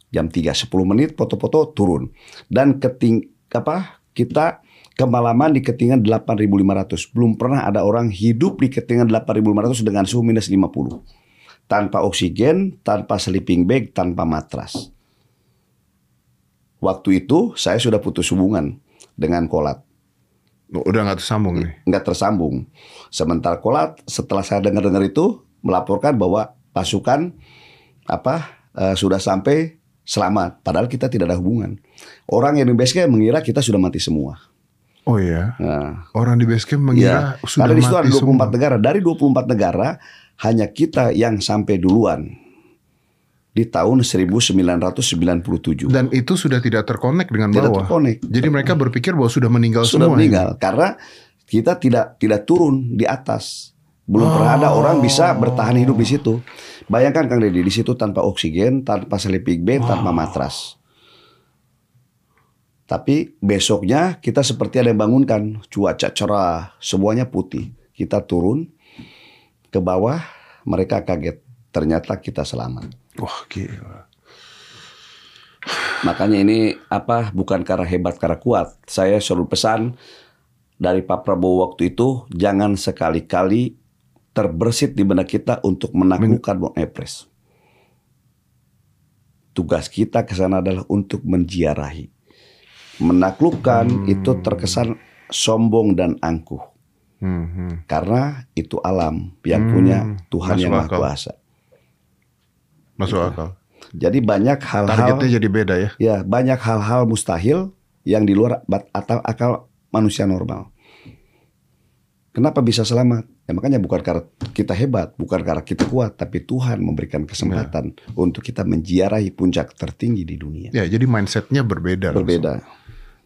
Jam 3 10 menit foto-foto turun. Dan keting apa? Kita kemalaman di ketinggian 8.500. Belum pernah ada orang hidup di ketinggian 8.500 dengan suhu minus 50. Tanpa oksigen, tanpa sleeping bag, tanpa matras. Waktu itu saya sudah putus hubungan dengan Kolat Udah nggak tersambung nih. nggak tersambung. Sementara Kolat setelah saya dengar-dengar itu melaporkan bahwa pasukan apa eh, sudah sampai selamat. Padahal kita tidak ada hubungan. Orang yang di base camp mengira kita sudah mati semua. Oh iya. Nah, Orang di base camp ya, mengira sudah karena di situ ada mati 24 semua. negara. Dari 24 negara hanya kita yang sampai duluan di tahun 1997. Dan itu sudah tidak terkonek dengan Tidak bawah. terkonek. Jadi mereka berpikir bahwa sudah meninggal sudah semua. meninggal karena kita tidak tidak turun di atas. Belum pernah ada orang bisa bertahan hidup di situ. Bayangkan Kang Deddy di situ tanpa oksigen, tanpa sleeping bag, tanpa matras. Tapi besoknya kita seperti ada yang bangunkan, cuaca cerah, semuanya putih. Kita turun ke bawah, mereka kaget. Ternyata kita selamat. Wah gila. Makanya ini apa bukan karena hebat karena kuat. Saya selalu pesan dari Pak Prabowo waktu itu jangan sekali-kali terbersit di benak kita untuk menaklukkan Mount Everest. Tugas kita ke sana adalah untuk menziarahi. Menaklukkan itu terkesan sombong dan angkuh. Hmm, hmm. Karena itu alam yang Hmm, punya Tuhan masuk yang Maha. Kuasa. Masuk akal. Jadi banyak hal-hal Targetnya jadi beda ya. Ya, banyak hal-hal mustahil yang di luar atau akal manusia normal. Kenapa bisa selamat? Ya makanya bukan karena kita hebat, bukan karena kita kuat, tapi Tuhan memberikan kesempatan untuk kita menjiarahi puncak tertinggi di dunia. Ya, jadi mindsetnya berbeda. langsung. Berbeda.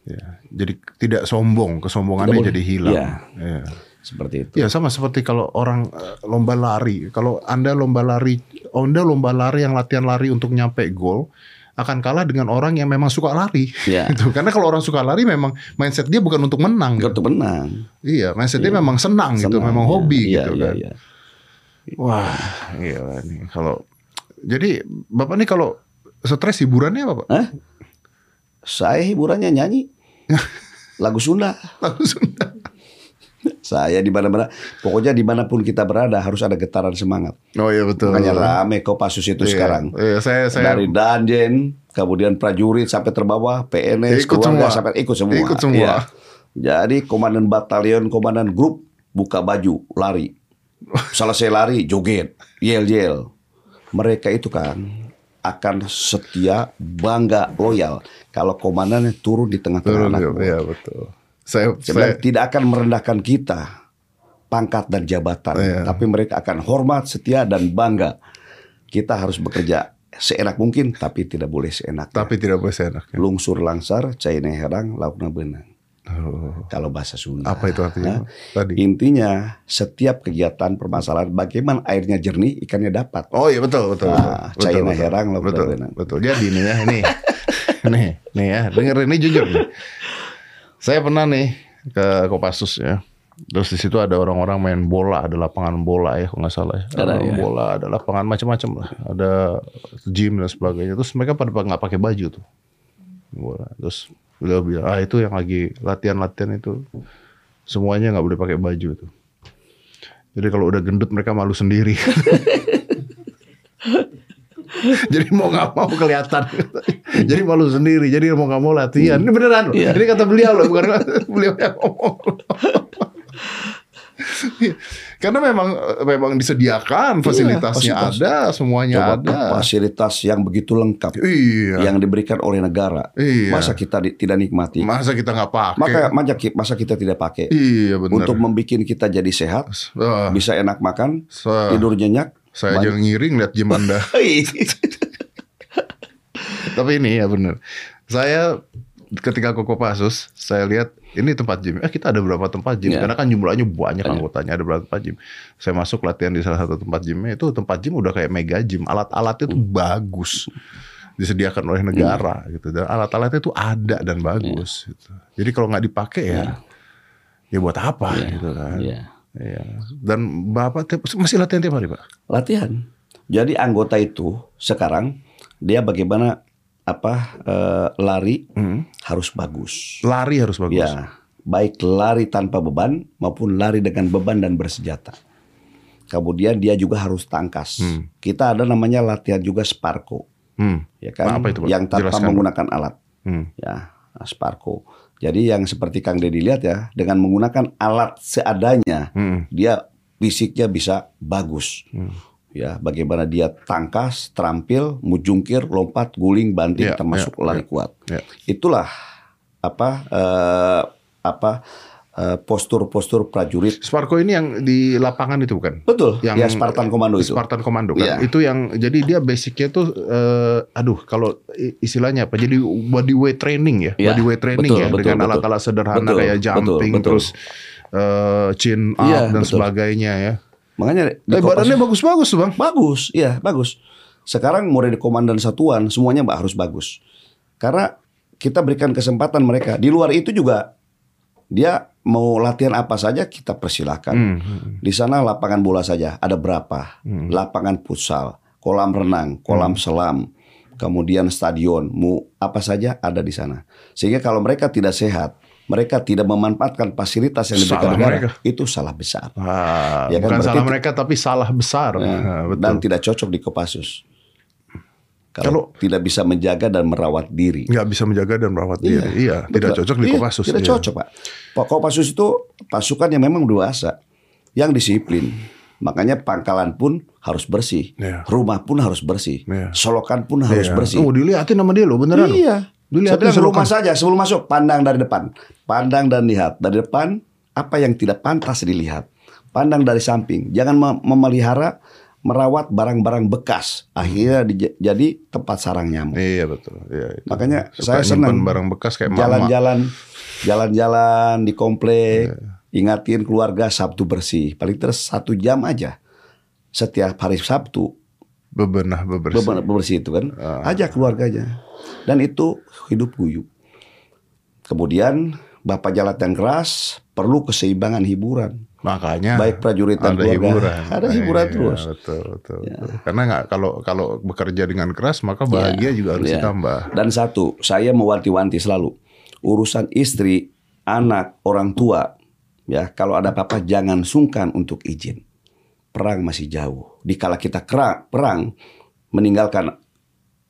Ya, jadi tidak sombong, kesombongannya Tidak jadi hilang. Iya. Ya. Seperti itu. Ya sama seperti kalau orang eh, lomba lari. Kalau Anda lomba lari, Anda lomba lari yang latihan lari untuk nyampe gol akan kalah dengan orang yang memang suka lari. Ya. Gitu. Karena kalau orang suka lari memang mindset dia bukan untuk menang. gitu. Untuk menang. Iya, mindset dia memang senang, gitu, Senang, memang ya. hobi Iya, gitu iya, kan. iya. Wah, gila nih kalau jadi Bapak nih kalau stres hiburannya apa, Pak? Hah? Saya hiburannya nyanyi. Lagu Sunda. Lagu Sunda. Saya di mana-mana, pokoknya di mana pun kita berada harus ada getaran semangat. Oh iya betul. Makanya rame Kopassus itu Iya, sekarang. Iya, saya saya Dari danjen, kemudian prajurit sampai terbawah, PNS, Ikut keluarga semua. sampai ikut semua. Ikut semua. Iya. Jadi komandan batalion, komandan grup buka baju, lari. Selesai lari, joget, yel-yel. Mereka itu kan akan setia, bangga, loyal. Kalau komandannya turun di tengah-tengah anak iya, iya betul. Saya, Saya saya bilang, tidak akan merendahkan kita pangkat dan jabatan, Iya. tapi mereka akan hormat, setia dan bangga. Kita harus bekerja seenak mungkin, tapi tidak boleh seenak. tapi tidak boleh seenak. Lungsur langsar, caine herang, laukna benang. Oh, Kalau bahasa Sunda. apa itu artinya? Tadi. Intinya setiap kegiatan permasalahan bagaimana airnya jernih, ikannya dapat. Oh iya betul betul. Nah, betul, China betul, herang, betul, benang. betul. Jadi nih ya ini, nih nih ya denger ini jujur nih. Saya pernah nih ke Kopassus ya. Terus di situ ada orang-orang main bola, ada lapangan bola ya, kalau nggak salah ya. Ada, Lapangan ya. bola, ada lapangan macam-macam lah. Ada gym dan sebagainya. Terus mereka pada nggak pakai baju tuh. Bola. Terus beliau bilang, ah itu yang lagi latihan-latihan itu semuanya nggak boleh pakai baju tuh. Jadi kalau udah gendut mereka malu sendiri. Jadi mau nggak mau kelihatan. Jadi malu sendiri. Jadi mau nggak mau latihan. Ini beneran loh. Iya. Ini kata beliau loh, bukan beliau yang ngomong. Karena memang memang disediakan fasilitasnya fasilitas. ada, semuanya Coba ada. fasilitas yang begitu lengkap Iya. yang diberikan oleh negara. Iya. Masa kita di- tidak nikmati? Masa kita nggak pakai? Maka masa masa kita tidak pakai iya benar. untuk membuat kita jadi sehat, bisa enak makan, sa- tidur nyenyak. Saya aja ngiring lihat gym Anda. Tapi ini ya benar. Saya ketika ke Kopassus, saya lihat ini tempat gym. Eh kita ada berapa tempat gym? Iya. Karena kan jumlahnya banyak anggotanya, ada berapa tempat gym. Saya masuk latihan di salah satu tempat gymnya itu tempat gym udah kayak mega gym. Alat-alatnya tuh bagus. Disediakan oleh negara gitu. Dan alat-alatnya tuh ada dan bagus gitu. Jadi kalau nggak dipakai ya ya buat apa gitu kan. Iya. Iya. Dan Bapak tiap- masih latihan tiap hari, Pak? Latihan. Jadi anggota itu sekarang dia bagaimana apa eh, lari Hmm. harus bagus. Lari harus bagus. Ya, baik lari tanpa beban maupun lari dengan beban dan bersenjata. Kemudian dia juga harus tangkas. Kita ada namanya latihan juga Sparko, Hmm. ya kan? Nah, apa itu, Pak? Yang tanpa Jelaskan, menggunakan alat. Hmm. Ya, Sparko. Jadi yang seperti Kang Deddy lihat ya, dengan menggunakan alat seadanya, Hmm. dia fisiknya bisa bagus. Hmm. Ya, bagaimana dia tangkas, terampil, mujungkir, lompat, guling, banting, Ya, termasuk ya, lari ya. kuat. Ya. Itulah apa eh, apa postur-postur prajurit. Sparko ini yang di lapangan itu bukan? Betul. Yang ya Spartan Komando itu. Spartan Komando kan. Iya. Itu yang jadi dia basicnya tuh eh, aduh kalau istilahnya apa? Jadi body weight training ya. Iya, Body weight training betul, ya betul, dengan betul. alat-alat sederhana Betul, kayak betul, jumping betul. terus eh, chin up Iya, dan betul. sebagainya ya. Makanya Eh, badannya bagus-bagus tuh, Bang. bagus, iya bagus. Sekarang mulai di komandan satuan semuanya mbak harus bagus. Karena kita berikan kesempatan mereka. Di luar itu juga dia mau latihan apa saja kita persilahkan. Hmm. Di sana lapangan bola saja ada berapa? Lapangan futsal, kolam renang, kolam selam, kemudian stadion, mu apa saja ada di sana. Sehingga kalau mereka tidak sehat, mereka tidak memanfaatkan fasilitas yang diberikan Salah negara, mereka. itu salah besar. Ah, Ya kan, bukan berarti salah mereka tapi salah besar. Ya, Nah, betul. dan tidak cocok di Kopassus. Kalau, Kalau- tidak bisa menjaga dan merawat diri. nggak bisa menjaga dan merawat diri. Iya, tidak betul. cocok di Iya, Kopassus. Tidak iya. cocok, Pak. Pak Kopassus itu pasukan yang memang dewasa, yang disiplin. Makanya pangkalan pun harus bersih, Iya. rumah pun harus bersih, Iya. solokan pun harus Iya. bersih. Oh, dilihatin sama dia loh, beneran. Iya, Dilihat Saya bilang rumah saja sebelum masuk pandang dari depan, pandang dan lihat dari depan apa yang tidak pantas dilihat, pandang dari samping. Jangan mem- memelihara merawat barang-barang bekas akhirnya dij- jadi tempat sarang nyamuk. Iya betul. Iya, itu. Makanya Suka saya senang barang bekas kayak mama. jalan-jalan jalan-jalan di komplek Iya. ingatin keluarga Sabtu bersih paling terus satu jam aja setiap hari Sabtu Bebenah bebersih. bebersih, bebersih itu kan Ah. ajak keluarganya dan itu hidup guyup kemudian bapak jalan yang keras perlu keseimbangan hiburan Makanya baik prajurit dan ada keluarga hiburan. ada hiburan Iya, terus Betul, betul, betul. Karena nggak kalau kalau bekerja dengan keras maka bahagia juga harus Iya. ditambah. Dan satu, saya mewanti-wanti selalu urusan istri, anak, orang tua, ya kalau ada apa-apa jangan sungkan untuk izin. Perang masih jauh. Dikala kita kera- perang, meninggalkan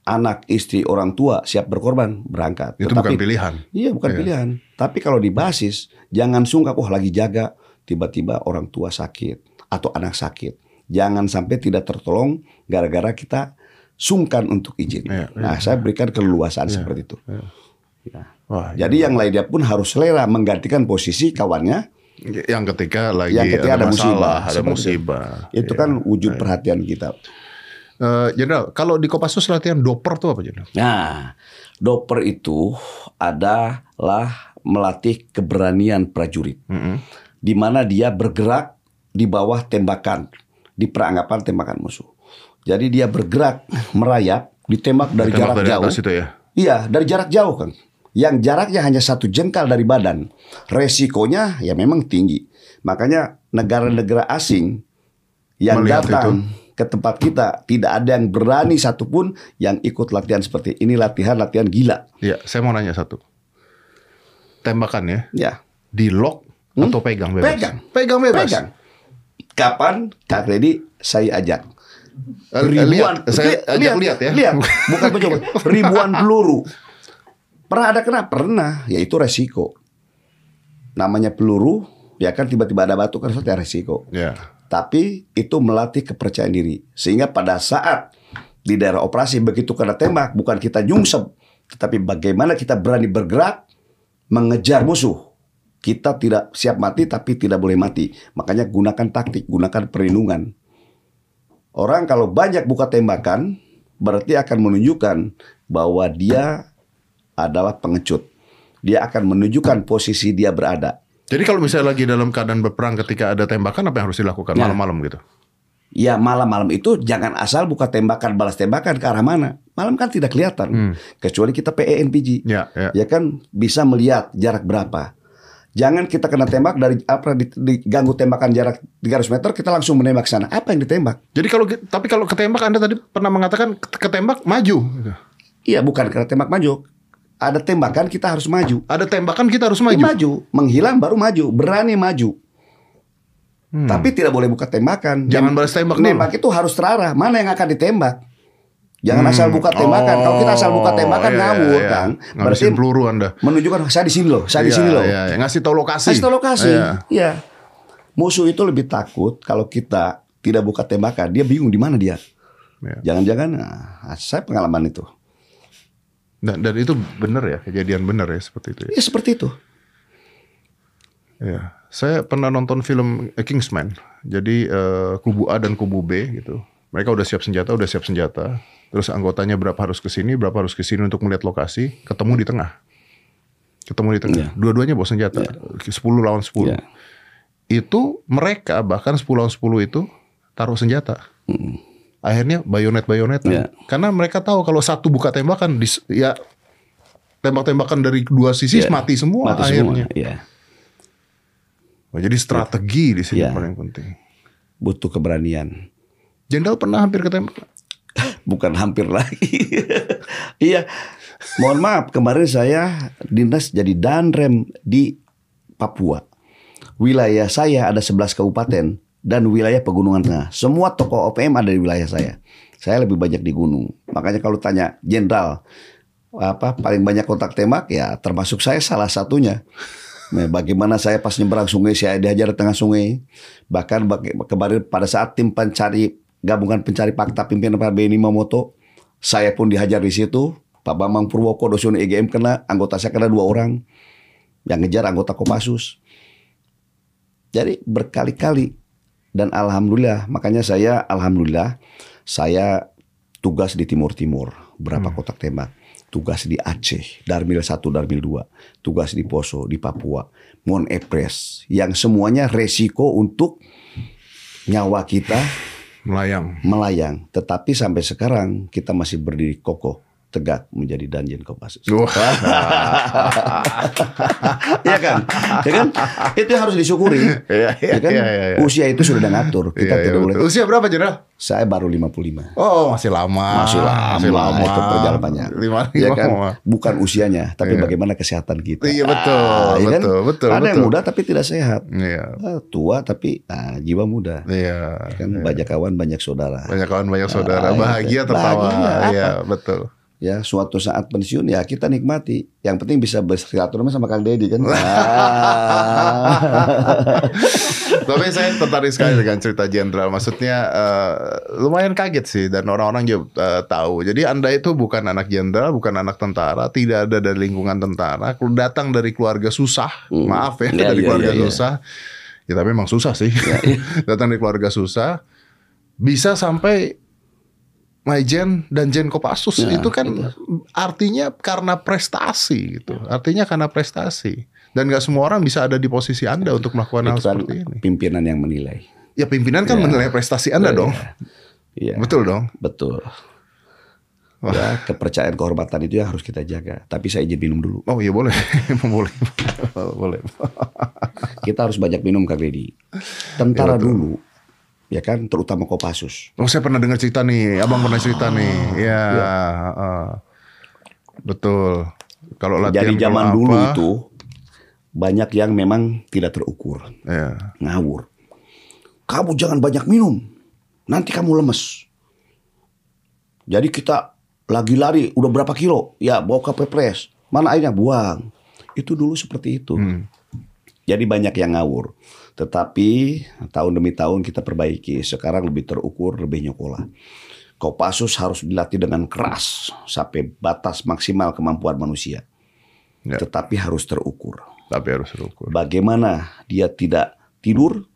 anak, istri, orang tua siap berkorban berangkat. Itu bukan pilihan. Iya bukan Iya. pilihan. Tapi kalau di basis jangan sungkan, oh lagi jaga tiba-tiba orang tua sakit atau anak sakit. Jangan sampai tidak tertolong gara-gara kita sungkan untuk izin. Iya, nah, saya berikan keleluasaan seperti itu. iya. Ya. Wah, Jadi yang lainnya pun harus selera menggantikan posisi kawannya. yang ketika lagi Yang ketika ada, ada musibah, masalah, ada seperti itu. musibah. Itu Iya. kan wujud perhatian kita. Eh, Jenderal, kalau di Kopassus latihan doper tuh apa Jenderal? Nah, doper itu adalah melatih keberanian prajurit. Mm-mm. Di mana dia bergerak di bawah tembakan, di peranggapan tembakan musuh. Jadi dia bergerak merayap, ditembak dari Tembak jarak dari jauh. itu ya. Iya, dari jarak jauh kan. Yang jaraknya hanya satu jengkal dari badan. Resikonya ya memang tinggi. Makanya negara-negara asing yang Melihat datang ke tempat kita tidak ada yang berani satupun yang ikut latihan seperti ini latihan latihan gila. Iya, saya mau nanya satu. Tembakan ya, Ya, di lock atau pegang bebas? Hmm? Pegang. Pegang bebas. pegang. Kapan Kak Redi saya ajak Eh, lihat, saya ajak lihat, ya. Lihat, bukan mencoba. Ribuan peluru. Pernah ada kena? Pernah. Ya itu resiko. Namanya peluru, ya kan tiba-tiba ada batu kan suatu resiko. Ya. Tapi itu melatih kepercayaan diri. Sehingga pada saat di daerah operasi begitu kena tembak, bukan kita nyungsep, tetapi bagaimana kita berani bergerak mengejar musuh. Kita tidak siap mati tapi tidak boleh mati. Makanya gunakan taktik, gunakan perlindungan. Orang kalau banyak buka tembakan berarti akan menunjukkan bahwa dia adalah pengecut. Dia akan menunjukkan posisi dia berada. Jadi kalau misalnya lagi dalam keadaan berperang ketika ada tembakan apa yang harus dilakukan Ya. malam-malam gitu? Ya malam-malam itu jangan asal buka tembakan balas tembakan ke arah mana. Malam kan tidak kelihatan. Kecuali kita PENPG. Ya, ya. Ya kan bisa melihat jarak berapa. Jangan kita kena tembak dari apa di- diganggu tembakan jarak 300 meter kita langsung menembak sana. Apa yang ditembak? Jadi kalau tapi kalau ketembak Anda tadi pernah mengatakan ketembak maju. gitu. Iya bukan kena tembak maju. Ada tembakan kita harus maju. Ada tembakan kita harus Maju. maju. menghilang baru maju, berani maju. Tapi tidak boleh buka tembakan. Hmm. Jangan balas tembak dulu. Nembak itu harus terarah. Mana yang akan ditembak? Jangan asal buka tembakan. Kalau kita asal buka tembakan Oh, iya, ngawur iya. kan. Ngabisin peluru Anda. menunjukkan saya di sini loh, saya di Iya, sini loh. iya, iya. Ngasih tahu lokasi. Kasih tahu lokasi. Iya. Iya. Musuh itu lebih takut kalau kita tidak buka tembakan. Dia bingung di mana dia. Iya. Jangan-jangan nah, saya pengalaman itu. Dan, dan itu benar ya, kejadian benar ya seperti itu ya. Ya seperti itu. Iya. Saya pernah nonton film Kingsman. Jadi eh, kubu A dan kubu B gitu. Mereka udah siap senjata, udah siap senjata. Terus anggotanya berapa harus ke sini, berapa harus ke sini untuk melihat lokasi, ketemu di tengah. Ketemu di tengah. Iya. Dua-duanya bawa senjata. 10 lawan 10. Iya. Itu mereka bahkan 10 lawan 10 itu taruh senjata. Akhirnya bayonet-bayonet. Iya. Karena mereka tahu kalau satu buka tembakan dis- ya tembak-tembakan dari dua sisi Iya. mati semua Mati akhirnya. semua. Iya. Wah, jadi strategi di sini Iya. paling penting. Butuh keberanian. Jenderal pernah hampir ketembak. Bukan hampir lagi. iya. Mohon maaf, kemarin saya dinas jadi danrem di Papua. Wilayah saya ada 11 kabupaten dan wilayah pegunungan tengah. Semua toko OPM ada di wilayah saya. Saya lebih banyak di gunung. Makanya kalau tanya jenderal apa paling banyak kontak tembak ya termasuk saya salah satunya. Nah, bagaimana saya pas nyebrang sungai saya dihajar di tengah sungai. Bahkan kemarin pada saat tim pencari gabungan pencari fakta pimpinan Pak Beni Mamoto, saya pun dihajar di situ. Pak Bambang Purwoko dosen EGM kena, anggota saya kena dua orang. Yang ngejar anggota Kopassus. Jadi berkali-kali. Dan alhamdulillah makanya saya alhamdulillah saya tugas di Timur Timur. Berapa kotak tembak? Tugas di Aceh, Darmil 1, Darmil 2, tugas di Poso, di Papua, Mon Epres, yang semuanya resiko untuk nyawa kita Melayang. melayang. Tetapi sampai sekarang kita masih berdiri kokoh tegak menjadi Danjen Kopassus. Iya kan? Ya kan? Itu yang harus disyukuri. Iya, iya, Ya kan? iya, iya, iya. Usia itu sudah ngatur. Kita Iya, iya, tidak boleh. Usia berapa Jenderal? Saya baru 55. Oh masih lama. Masih lama, Masih lama. itu perjalanannya. Lima, Ya lima, kan? lima. Bukan usianya, tapi Iya. bagaimana kesehatan kita. Iya betul, Ah, ya kan? betul, betul, Ada yang muda tapi tidak sehat. Iya. Ah, tua tapi ah, jiwa muda. Iya. Kan banyak kawan, banyak saudara. Banyak kawan banyak saudara. Ah, Bahagia iya. tertawa. Bahagia. Iya betul. Ya, suatu saat pensiun ya kita nikmati. Yang penting bisa bersilaturahmi sama Kang Deddy kan. Tapi saya tertarik sekali dengan cerita Jenderal. Maksudnya eh, lumayan kaget sih dan orang-orang juga eh, tahu. Jadi Anda itu bukan anak jenderal, bukan anak tentara, tidak ada dari lingkungan tentara, datang dari keluarga susah. Maaf ya, Ya, dari ya, keluarga ya, ya. susah. Ya tapi memang susah sih. datang dari keluarga susah bisa sampai Maijen dan Jen Kopassus Ya, itu kan artinya karena prestasi gitu. Artinya karena prestasi. Dan nggak semua orang bisa ada di posisi Anda untuk melakukan hal Itu kan seperti ini. pimpinan yang menilai. Ya pimpinan kan menilai prestasi Anda dong. Iya. Betul dong. Betul. Ya, kepercayaan kehormatan itu yang harus kita jaga. Tapi saya izin minum dulu. Oh iya boleh. boleh. boleh. Kita harus banyak minum Kang Deddy. Tentara dulu, ya kan, terutama Kopassus. Oh saya pernah dengar cerita nih. Abang pernah cerita nih. Ya. heeh. Betul. Kalau latihan Jadi zaman dulu apa, itu banyak yang memang tidak terukur, Ya. ngawur. Kamu jangan banyak minum, nanti kamu lemes. Jadi kita lagi lari, udah berapa kilo? Ya bawa ke pepres. Mana airnya? Buang. Itu dulu seperti itu. Jadi banyak yang ngawur. Tetapi tahun demi tahun kita perbaiki. Sekarang lebih terukur, lebih nyokola. Kopassus harus dilatih dengan keras sampai batas maksimal kemampuan manusia. Ya. Tetapi harus terukur. Tapi harus terukur. Bagaimana dia tidak tidur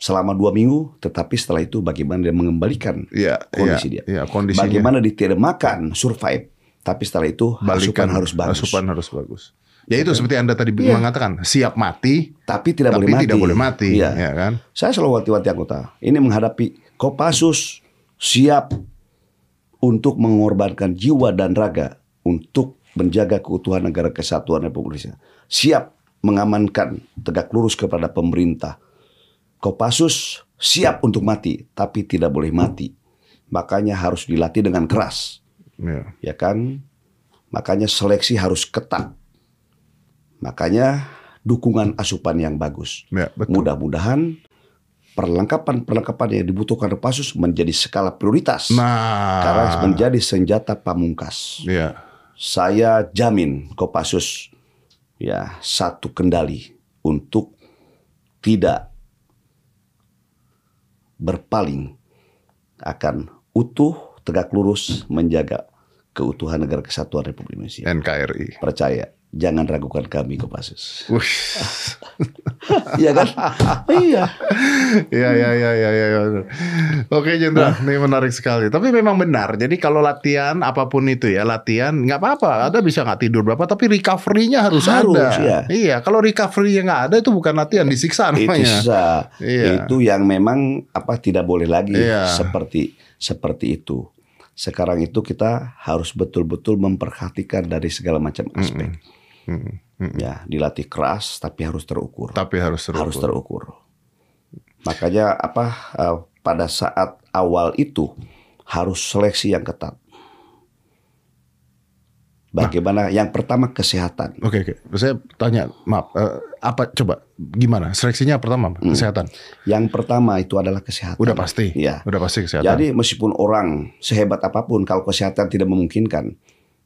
selama dua minggu, tetapi setelah itu bagaimana dia mengembalikan Iya. kondisi iya, dia. Iya. Kondisinya. Bagaimana dia tidak makan, survive, tapi setelah itu Balikan asupan harus bagus. Asupan harus bagus. Ya itu seperti Anda tadi mengatakan, siap mati, Tapi tidak tapi boleh mati. tidak boleh mati, Iya. ya kan? Saya selalu wanti-wanti anggota. Ini menghadapi Kopassus siap untuk mengorbankan jiwa dan raga untuk menjaga keutuhan negara kesatuan Republik Indonesia. Siap mengamankan tegak lurus kepada pemerintah. Kopassus siap untuk mati, tapi tidak boleh mati. Makanya harus dilatih dengan keras, Ya. ya kan? Makanya seleksi harus ketat. Makanya dukungan asupan yang bagus. Ya. Mudah-mudahan perlengkapan-perlengkapan yang dibutuhkan Kopassus menjadi skala prioritas. Nah, Karena menjadi senjata pamungkas. ya. Saya jamin Kopassus ya satu kendali untuk tidak berpaling akan utuh tegak lurus menjaga keutuhan negara kesatuan Republik Indonesia. NKRI. Percaya, jangan ragukan kami Kopassus. Iya kan? iya. Iya iya iya iya iya. Oke Jenderal, ini menarik sekali. Tapi memang benar. Jadi kalau latihan apa pun itu ya latihan nggak apa-apa. Ada bisa nggak tidur berapa, tapi recovery-nya harus, Harus, ada. ya. Iya. Kalau recovery-nya nggak ada itu bukan latihan, disiksa itu namanya. bisa. Iya. Itu yang memang apa tidak boleh lagi Iya. seperti seperti itu. Sekarang itu kita harus betul-betul memperhatikan dari segala macam aspek. Hmm, hmm. Ya, dilatih keras tapi harus terukur. Tapi harus terukur. Harus terukur. Makanya apa eh, pada saat awal itu harus seleksi yang ketat. Bagaimana? yang pertama kesehatan. Oke oke. Saya tanya, maaf, eh, apa coba gimana? Seleksinya pertama Hmm. kesehatan. Yang pertama itu adalah kesehatan. Udah pasti. Iya. Udah pasti kesehatan. Jadi meskipun orang sehebat apa pun kalau kesehatan tidak memungkinkan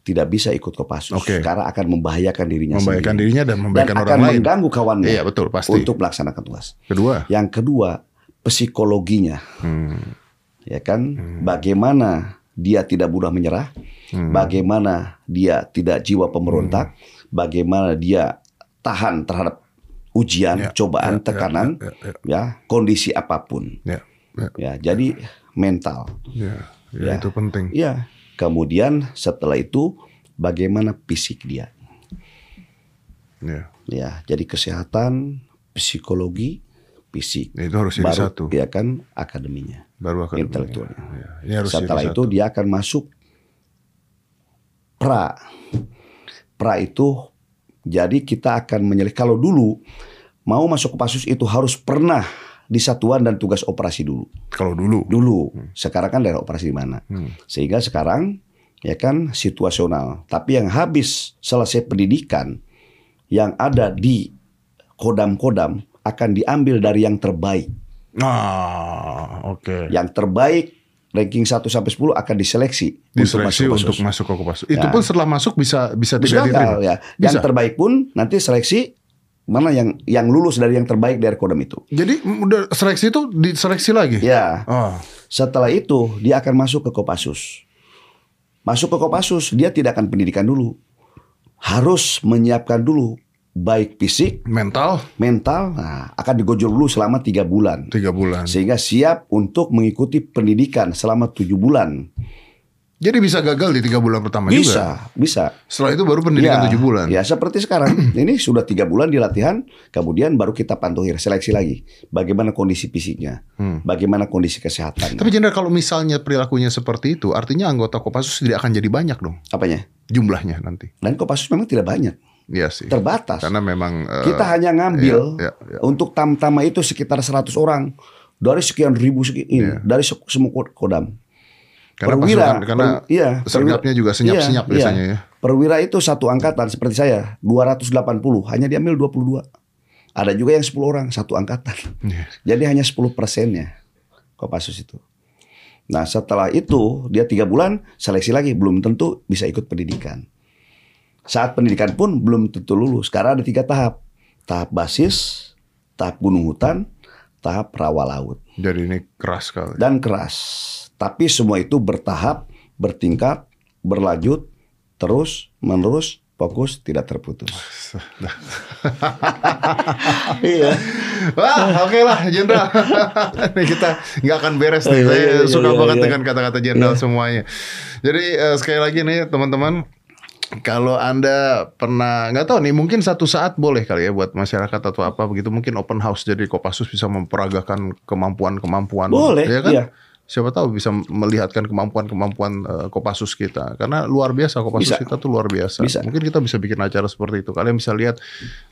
tidak bisa ikut Kopassus Oke. karena akan membahayakan dirinya membahayakan sendiri dirinya dan dan membahayakan akan orang lain. mengganggu kawannya Iya betul pasti. untuk melaksanakan tugas. Kedua, Yang kedua, psikologinya hmm, ya kan bagaimana dia tidak mudah menyerah, bagaimana dia tidak jiwa pemberontak, bagaimana dia tahan terhadap ujian, Ya, cobaan, ya, ya, tekanan, ya, ya, ya, kondisi apa pun. Ya, ya, Ya, jadi mental. ya, ya, Ya. itu penting. Ya, kemudian setelah itu bagaimana fisik dia. Ya. Ya, jadi kesehatan, psikologi, fisik. Ya, Itu harus jadi Baru satu. dia kan akademinya. Baru akan Intelektualnya. Ya, ini harus Setelah itu satu. dia akan masuk pra. Pra itu jadi kita akan menyelih. Kalau dulu mau masuk ke Pasus itu harus pernah di satuan dan tugas operasi dulu. Kalau dulu. Dulu. Sekarang kan daerah operasi di mana? Hmm. Sehingga sekarang ya kan situasional. Tapi yang habis selesai pendidikan yang ada di kodam-kodam akan diambil dari yang terbaik. Ah, oke. Yang terbaik ranking 1 sampai 10 akan diseleksi Diseleksi untuk masuk ke Kopassus. Itu Ya. pun setelah masuk bisa bisa tidak diterima. ya. Bisa. Yang terbaik pun nanti seleksi mana yang yang lulus dari yang terbaik dari kodam itu. Jadi udah seleksi itu diseleksi lagi. Ya. Oh, Setelah itu dia akan masuk ke Kopassus. Masuk ke Kopassus dia tidak akan pendidikan dulu. Harus menyiapkan dulu baik fisik, mental mental, nah, akan digojol dulu selama tiga bulan. tiga bulan. Sehingga siap untuk mengikuti pendidikan selama tujuh bulan. Jadi bisa gagal di tiga bulan pertama juga. Bisa, bisa. Setelah itu baru pendidikan Ya, tujuh bulan. Ya seperti sekarang. Ini sudah tiga bulan di latihan, kemudian baru kita pantauin seleksi lagi. Bagaimana kondisi fisiknya, Hmm. bagaimana kondisi kesehatan. Tapi Jenderal kalau misalnya perilakunya seperti itu, artinya anggota Kopassus tidak akan jadi banyak dong Apanya? jumlahnya nanti. Dan Kopassus memang tidak banyak, Iya sih. terbatas. Karena memang eh, kita hanya ngambil iya, iya, iya. untuk tam-tama itu sekitar 100 orang dari sekian ribu sekian, Iya. dari se- semua kod- kodam. Karena perwira, pasukan, karena per- iya, sergapnya juga senyap-senyap iya, biasanya iya. ya. Perwira itu satu angkatan seperti saya 280 hanya diambil 22. Ada juga yang 10 orang satu angkatan. Iya. Jadi hanya 10 persennya Kopassus itu. Nah setelah itu dia tiga bulan seleksi lagi belum tentu bisa ikut pendidikan. Saat pendidikan pun belum tentu lulus. Karena ada tiga tahap. Tahap basis, tahap gunung hutan, tahap rawa laut. Jadi ini keras sekali. Dan keras. Tapi semua itu bertahap, bertingkat, berlanjut, terus, menerus, fokus, tidak terputus. iya. Wah, oke lah, Jenderal. Ini kita nggak akan beres nih. Iya, Saya iya, iya, suka iya, banget iya. dengan kata-kata Jenderal semuanya. Jadi eh, sekali lagi nih, teman-teman. Kalau anda pernah nggak tahu nih mungkin satu saat boleh kali ya buat masyarakat atau apa begitu mungkin open house jadi Kopassus bisa memperagakan kemampuan-kemampuan Boleh, ya kan iya. Siapa tahu bisa melihatkan kemampuan-kemampuan eh, Kopassus kita karena luar biasa Kopassus Bisa. kita tuh luar biasa Bisa. mungkin kita bisa bikin acara seperti itu kalian bisa lihat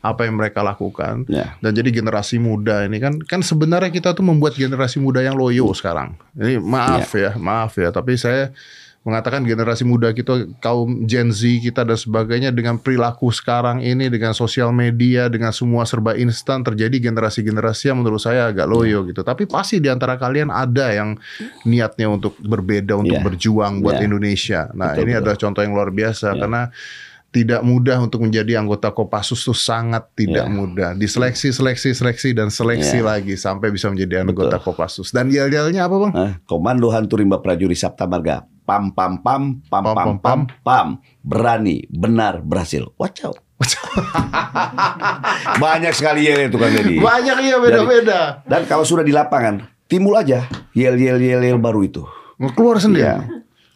apa yang mereka lakukan Ya. dan jadi generasi muda ini kan kan sebenarnya kita tuh membuat generasi muda yang loyo sekarang. Ini maaf ya, maaf ya, tapi saya mengatakan generasi muda kita kaum Gen Z kita dan sebagainya dengan perilaku sekarang ini dengan sosial media dengan semua serba instan terjadi generasi-generasi yang menurut saya agak loyo gitu. Tapi pasti di antara kalian ada yang niatnya untuk berbeda untuk Iya. berjuang buat Iya. Indonesia. Nah, Betul, ini betul. adalah contoh yang luar biasa Iya. karena tidak mudah untuk menjadi anggota Kopassus tuh sangat tidak Iya. mudah. Diseleksi, seleksi, seleksi dan seleksi Iya. lagi sampai bisa menjadi anggota Kopassus. Dan yel-yelnya apa, Bang? Nah, Komando Hantu Rimba Prajurit Sabta Marga. Pam pam pam pam pam pam pam. Berani, benar, berhasil. Watch out. Banyak sekali yel itu kan jadi. Banyak iya beda-beda. Dan kalau sudah di lapangan, timbul aja yel yel yel yel baru itu. Keluar sendiri. Ya.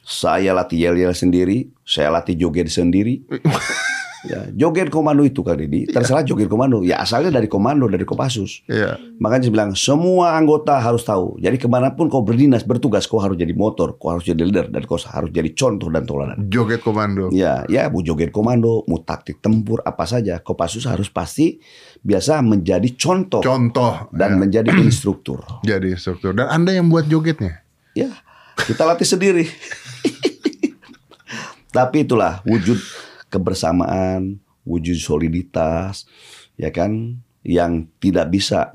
Saya latih yel yel sendiri, saya latih joget sendiri. ya, joget komando itu kan ini terserah joget komando. Ya asalnya dari komando dari Kopassus. Iya. Makanya saya bilang semua anggota harus tahu. Jadi ke mana pun kau berdinas bertugas, kau harus jadi motor, kau harus jadi leader, dan kau harus jadi contoh dan toladan. Joget komando. Ya, ya, mau joget komando, mau taktik tempur, apa saja, Kopassus harus pasti biasa menjadi contoh Contoh dan ya. menjadi instruktur. jadi instruktur. Dan Anda yang buat jogetnya. Ya, kita latih sendiri. Tapi itulah wujud kebersamaan, wujud soliditas, ya kan, yang tidak bisa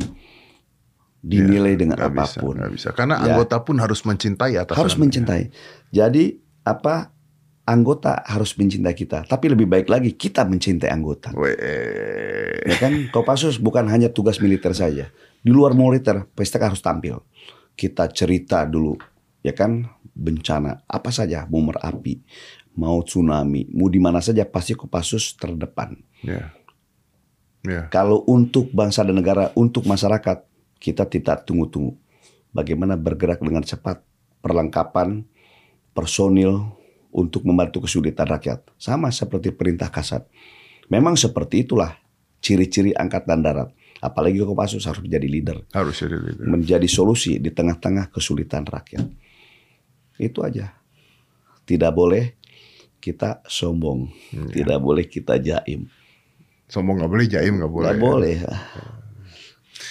dinilai dengan Nggak bisa, apa pun. nggak bisa. Karena Ya. anggota pun harus mencintai atas harus mencintai. Jadi apa anggota harus mencintai kita, tapi lebih baik lagi kita mencintai anggota. Weh. Ya kan, Kopassus bukan hanya tugas militer saja. Di luar militer, pesta harus tampil. Kita cerita dulu, ya kan, bencana apa saja, mau merapi, mau tsunami, mau di mana saja pasti Kopassus terdepan. Ya. Ya. Kalau untuk bangsa dan negara, untuk masyarakat, kita tidak tunggu-tunggu. Bagaimana bergerak dengan cepat, perlengkapan, personil untuk membantu kesulitan rakyat. Sama seperti perintah kasat. Memang seperti itulah ciri-ciri angkatan darat. Apalagi Kopassus harus menjadi leader. Harus jadi leader. Menjadi solusi di tengah-tengah kesulitan rakyat. Itu aja. Tidak boleh kita sombong. Tidak boleh kita jaim. Sombong nggak boleh, jaim nggak boleh. Nggak boleh.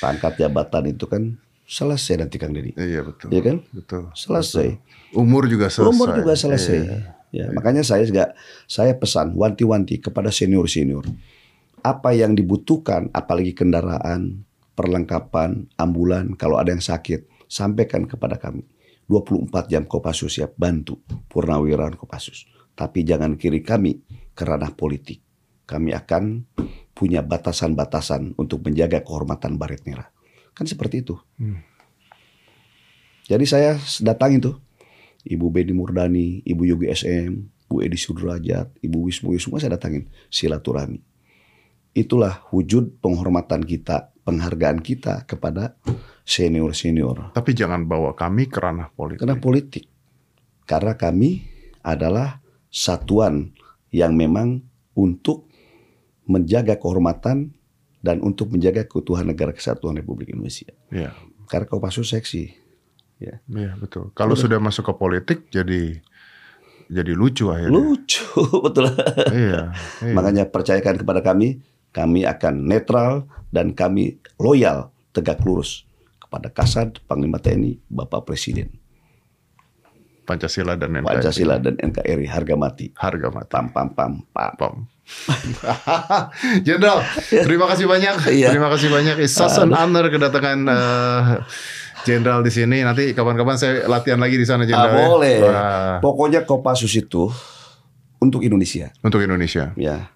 Pangkat jabatan itu kan selesai nanti Kang Deddy. Iya betul. Iya kan? Betul. Selesai. Umur juga selesai. Umur juga selesai. Iya. Ya, makanya saya juga saya pesan wanti-wanti kepada senior-senior. Apa yang dibutuhkan apalagi kendaraan, perlengkapan, ambulan kalau ada yang sakit, sampaikan kepada kami. 24 jam Kopassus siap bantu purnawirawan Kopassus. Tapi jangan kiri kami ke ranah politik. Kami akan punya batasan-batasan untuk menjaga kehormatan Baret Merah. Kan seperti itu. Jadi saya datang itu. Ibu Bedi Murdani, Ibu Yogi SM, Bu Edi Sudrajat, Ibu Wismu semua saya datangin silaturahmi. Itulah wujud penghormatan kita, penghargaan kita kepada senior-senior. Tapi jangan bawa kami ke ranah politik. Karena politik. Karena kami adalah satuan yang memang untuk menjaga kehormatan dan untuk menjaga keutuhan negara kesatuan Republik Indonesia. Iya. Karena Kopassus seksi. Ya. Iya betul. Kalau sudah masuk ke politik jadi jadi lucu akhirnya. Lucu betul. Iya. iya. Makanya percayakan kepada kami, kami akan netral dan kami loyal, tegak lurus kepada Kasat, Panglima TNI, Bapak Presiden. Pancasila dan NKRI. Pancasila dan NKRI harga mati. Harga mati. Pam pam pam pam. Pam. Jenderal, terima kasih banyak. Iya. Terima kasih banyak. It's such an honor kedatangan eh, Jenderal di sini. Nanti kapan-kapan saya latihan lagi di sana Ah, Jenderal. ya. boleh. Wah, Pokoknya Kopassus itu untuk Indonesia. untuk Indonesia. Ya.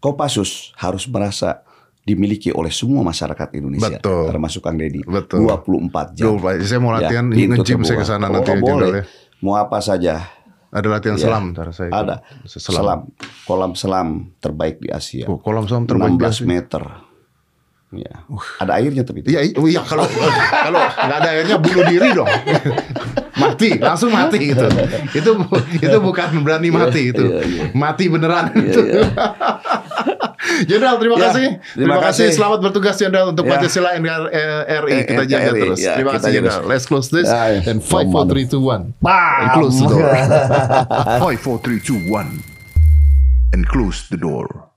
Kopassus harus merasa dimiliki oleh semua masyarakat Indonesia. Betul. Termasuk Kang Deddy. Betul. 24 jam. Duh, Pak, saya mau latihan Ya, nge-gym saya ke sana Oh, nanti ya, boleh. Ya. Mau apa saja. Ada latihan Ya. selam ntar saya. Ada. Selam. Selam. Kolam selam terbaik di Asia. Oh, kolam selam terbaik di 16 Asia. meter. Ya. Ada airnya tapi itu. Iya, i- oh iya kalau kalau nggak ada airnya bunuh diri dong. mati, langsung mati gitu. Itu itu bukan berani mati itu. iya, iya. Mati beneran itu. iya. Jenderal, terima Ya, kasih. terima kasih. kasih. Selamat bertugas Jenderal untuk Ya. Pancasila NKRI. Eh, Kita jaga terus. ya, terima kita kasih Jenderal. Let's close this Ya, ya. and 5 4 3 2 1. Bam! And close the door. 5 4 3 2 1 and close the door.